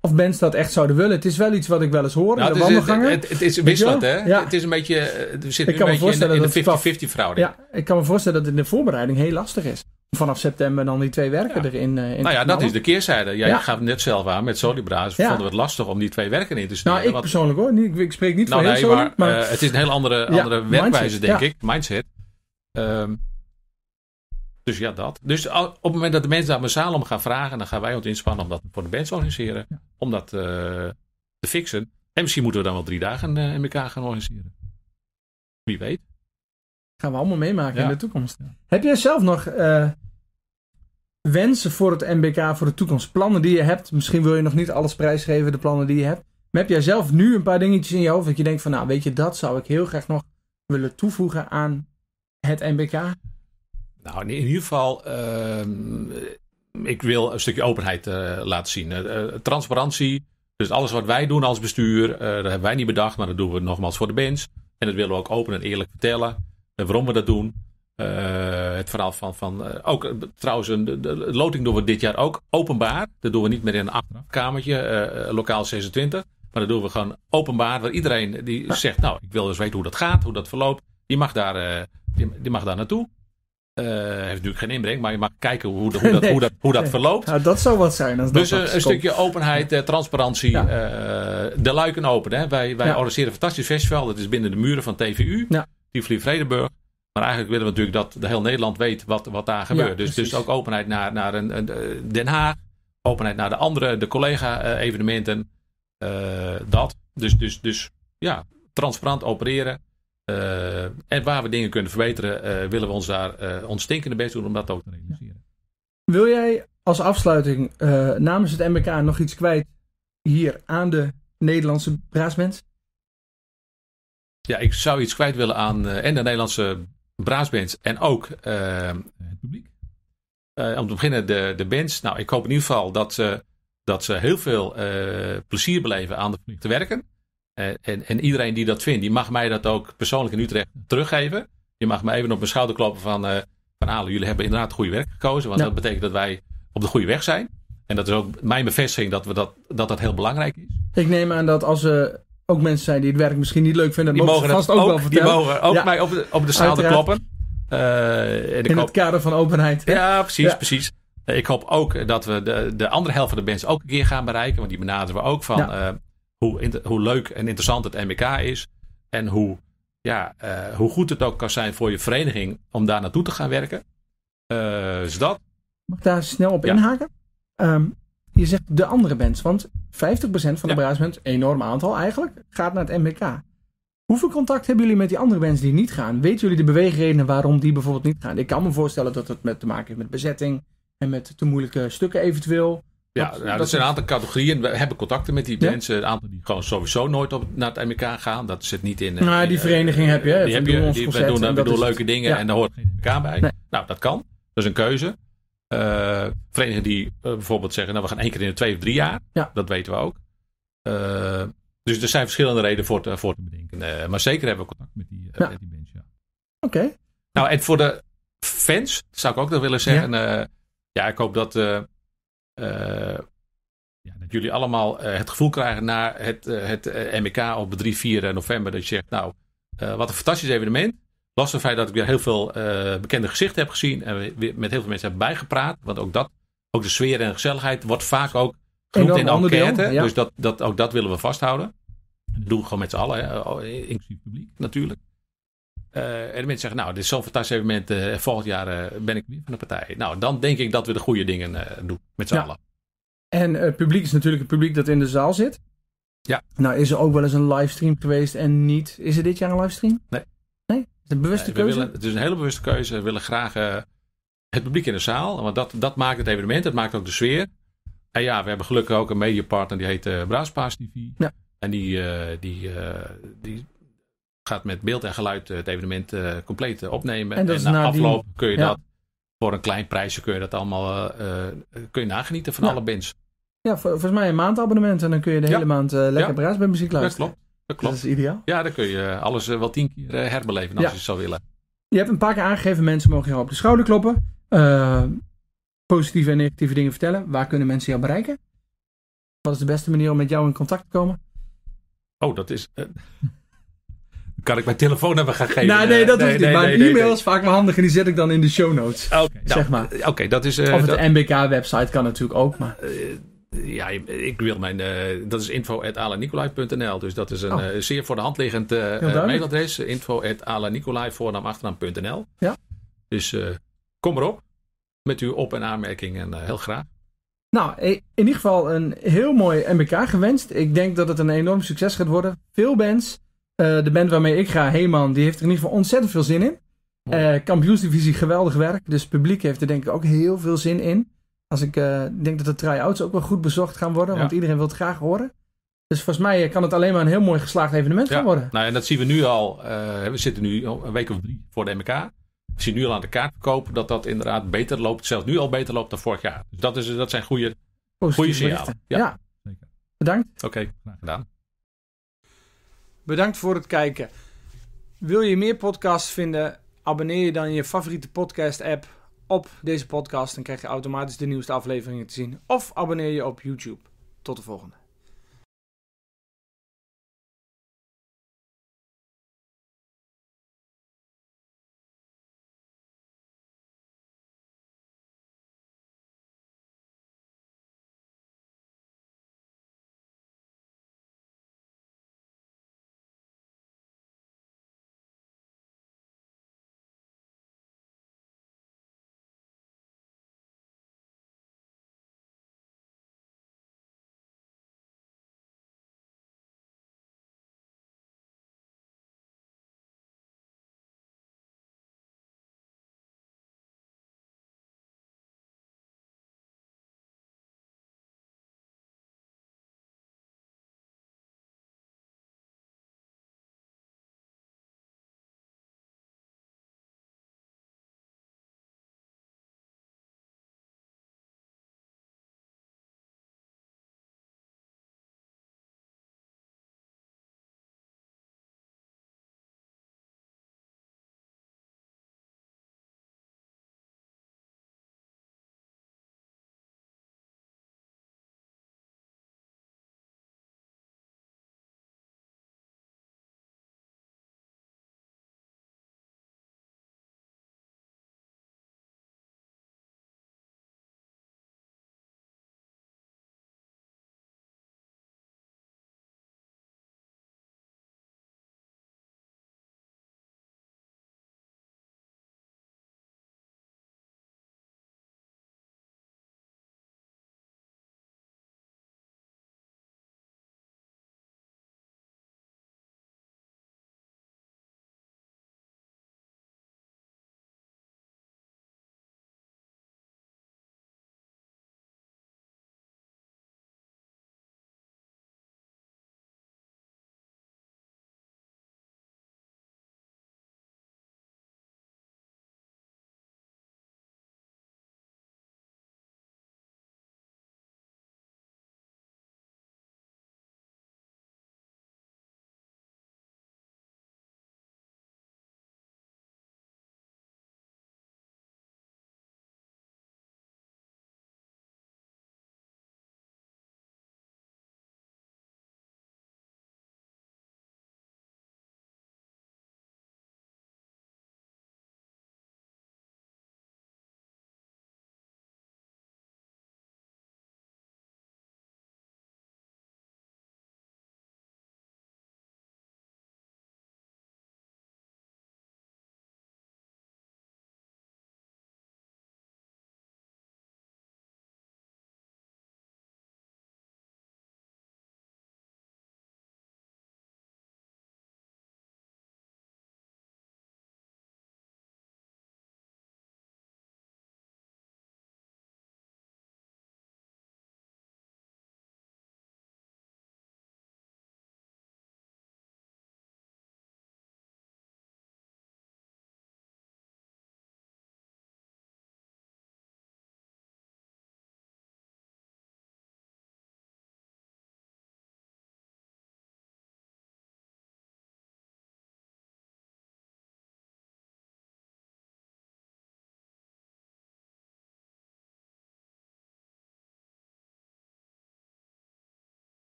of bands dat echt zouden willen. Het is wel iets wat ik wel eens hoor Nou, in de het, is, wandelgangen. het, het is wisselend, hè? Ja. Het is een beetje, we zitten kan nu me een beetje in de, voorstellen in dat de het wel- 50-50 verhouding. ja, ik kan me voorstellen dat het in de voorbereiding heel lastig is. Vanaf september dan die twee werken Ja. erin, eh in Nou ja, dat is de keerzijde. Jij Ja. gaf het net zelf aan met Solibra's. Ja. Vonden we het lastig om die twee werken in te sturen. Nou, ik want- persoonlijk hoor. Ik, ik spreek niet nou voor nee, heel maar, maar eh, het is een heel andere, Ja, andere werkwijze, mindset, denk ja. ik. Mindset. Ehm, dus ja, dat. Dus op het moment dat de mensen daar massaal om gaan vragen, dan gaan wij ons inspannen om dat voor de bands te organiseren. Om dat eh, te fixen. En misschien moeten we dan wel drie dagen in elkaar gaan organiseren. Wie weet. Gaan we allemaal meemaken Ja. in de toekomst. Heb jij zelf nog eh, wensen voor het MBK voor de toekomst? Plannen die je hebt? Misschien wil je nog niet alles prijsgeven, de plannen die je hebt. Maar heb jij zelf nu een paar dingetjes in je hoofd dat je denkt van, nou weet je, dat zou ik heel graag nog willen toevoegen aan het MBK? Nou, in, in ieder geval, ehm, ik wil een stukje openheid eh, laten zien. Eh, transparantie. Dus alles wat wij doen als bestuur, eh, dat hebben wij niet bedacht, maar dat doen we nogmaals voor de bands. En dat willen we ook open en eerlijk vertellen. Waarom we dat doen. Eh, het verhaal van, van eh, ook trouwens, een- de, de loting doen we dit jaar ook openbaar. Dat doen we niet meer in een achterafkamertje, eh, lokaal 26. Maar dat doen we gewoon openbaar, waar iedereen die zegt, nou, ik wil dus weten hoe dat gaat, hoe dat verloopt. Die mag daar, die, die mag daar naartoe. Heeft natuurlijk geen inbreng, maar je mag kijken hoe, hoe, dat, Nee. hoe, dat, hoe dat verloopt. Nou, dat zou wat zijn. Als Dus dat een, komt. stukje openheid, transparantie. Ja. de luiken open. Hè. Wij, wij Ja. organiseren een fantastisch festival. Dat is binnen de muren van TVU. Ja. Tivoli Vredenburg. Maar eigenlijk willen we natuurlijk dat de heel Nederland weet wat, wat daar gebeurt. dus, dus ook openheid naar, naar een, een, eh, Den Haag. Openheid naar de andere, de collega-evenementen. dat. Dus, dus, dus ja, transparant opereren. Eh, en waar we dingen kunnen verbeteren, eh, willen we ons daar eh ons stinkende best doen om dat ook te realiseren. Wil jij als afsluiting eh, namens het MBK nog iets kwijt hier aan de Nederlandse braasmens? Ja, ik zou iets kwijt willen aan eh, en de Nederlandse braasbands en ook eh, het publiek. Eh, om te beginnen de, de bands. Nou, ik hoop in ieder geval dat ze, dat ze heel veel eh, plezier beleven aan de verplicht te werken. Eh, en, en iedereen die dat vindt, die mag mij dat ook persoonlijk in Utrecht teruggeven. Je mag me even op mijn schouder kloppen van, eh van Ale, jullie hebben inderdaad goed werk gekozen. Want Ja. dat betekent dat wij op de goede weg zijn. En dat is ook mijn bevestiging dat we dat, dat, dat heel belangrijk is. Ik neem aan dat als er ook mensen zijn die het werk misschien niet leuk vinden, Die mogen, vast ook, wel die vertellen. mogen ook Ja. mij op de, op de Uiteraard. kloppen. Eh, In hoop- het kader van openheid. hè? Ja, precies, Ja. precies. Eh, Ik hoop ook dat we de, de andere helft van de bands ook een keer gaan bereiken. Want die benaderen we ook van Ja. eh, hoe, hoe leuk en interessant het MBK is. En hoe, ja, hoe goed het ook kan zijn voor je vereniging om daar naartoe te gaan werken. Dus dat. Mag ik daar snel op inhaken? Ehm, je zegt de andere bands, want 50% van de Ja. bruisbands, enorm aantal eigenlijk, gaat naar het MBK. Hoeveel contact hebben jullie met die andere bands die niet gaan? Weten jullie de beweegredenen waarom die bijvoorbeeld niet gaan? Ik kan me voorstellen dat het met te maken heeft met bezetting en met te moeilijke stukken eventueel. Ja, Dat- nou, dat dat zijn een aantal categorieën. We hebben contacten met die Ja? mensen. Een aantal die gewoon sowieso nooit op, naar het MBK gaan. Dat zit niet in. eh, Nou, in, die eh, vereniging heb je, Die heb je. ons Die, we doen, we doen leuke dingen Ja. en daar hoort geen MBK bij. Nee. Nou, dat kan. Dat is een keuze. Eh verenigingen die eh, bijvoorbeeld zeggen, nou we gaan één keer in de twee of drie jaar. Ja. Dat weten we ook. Eh, dus er zijn verschillende redenen voor te, voor te bedenken. Maar zeker hebben we contact met die, Ja. met die mensen. Ja. Oké. Nou, en voor de fans zou ik ook nog willen zeggen. Ja, ja ik hoop dat, ja, dat jullie allemaal het gevoel krijgen na het, het MK op 3, 4 november. Dat je zegt, nou, wat een fantastisch evenement. Los van het feit dat ik weer heel veel eh, bekende gezichten heb gezien. En weer met heel veel mensen heb bijgepraat. Want ook dat, ook de sfeer en gezelligheid wordt vaak ook genoemd in enquête. ja. Dus dat, dat, ook dat willen we vasthouden. En dat doen we gewoon met z'n allen, hè, oh, inclusief publiek natuurlijk. Eh, en de mensen zeggen, nou, dit is zo'n fantastisch evenement. eh, volgend jaar eh, ben ik weer van de partij. Nou, dan denk ik dat we de goede dingen eh, doen met z'n Ja. allen. En het publiek is natuurlijk het publiek dat in de zaal zit. Ja. Nou is er ook wel eens een livestream geweest en niet. Is er dit jaar een livestream? Nee. Nee? Een bewuste Nee, keuze? willen, het is een hele bewuste keuze. We willen graag eh, het publiek in de zaal. Want dat, dat maakt het evenement. Dat maakt ook de sfeer. En ja, we hebben gelukkig ook een mediapartner. Die heet uh, Braaspaas TV. Ja. En die, eh, die, die gaat met beeld en geluid het evenement compleet opnemen. En dat is na afloop kun je Ja. dat voor een klein prijsje kun je dat allemaal kun je nagenieten van Ja. alle bands. Ja, vol- volgens mij een maandabonnement en dan kun je de hele maand lekker braas bij muziek Dat luisteren. klopt. Dat klopt. Dat is ideaal. Ja, dan kun je alles eh, wel tien keer eh, herbeleven als Ja. je het zou willen. Je hebt een paar keer aangegeven, mensen mogen jou op de schouder kloppen. Eh, positieve en negatieve dingen vertellen. Waar kunnen mensen jou bereiken? Wat is de beste manier om met jou in contact te komen? Oh, dat is. eh, kan ik mijn telefoonnummer gaan geven? nou, nee, dat Eh, hoeft niet. maar nee, nee, e-mail nee. is vaak wel handig en die zet ik dan in de show notes. Oké, nou, zeg maar. eh, Oké, dat is. eh, of dat- de MBK-website kan natuurlijk ook. Maar eh, ja, ik wil mijn. eh, dat is info.alanicolai.nl. Dus dat is een Oh. eh, zeer voor de hand liggend eh, mailadres. info.alanicolai voornaam achternaam.nl. Ja. Dus kom erop met uw op- en aanmerkingen. eh, heel graag. Nou, in ieder geval een heel mooi MBK gewenst. Ik denk dat het een enorm succes gaat worden. Veel bands. De band waarmee ik ga, Heeman, die heeft er in ieder geval ontzettend veel zin in. Eh kampioensdivisie, geweldig werk. Dus het publiek heeft er denk ik ook heel veel zin in. Als ik eh, denk dat de try-outs ook wel goed bezocht gaan worden. Ja. Want iedereen wil het graag horen. Dus volgens mij kan het alleen maar een heel mooi geslaagd evenement gaan worden. Nou, en dat zien we nu al. eh, we zitten nu al een week of drie voor de MK. We zien nu al aan de kaartverkoop dat dat inderdaad beter loopt. Zelfs nu al beter loopt dan vorig jaar. Dus dat, is, dat zijn goede. Positieve Goeie signalen. Ja. Zeker. bedankt. Oké, graag gedaan. Bedankt voor het kijken. Wil je meer podcasts vinden? Abonneer je dan in je favoriete podcast app op deze podcast. Dan krijg je automatisch de nieuwste afleveringen te zien. Of abonneer je op YouTube. Tot de volgende.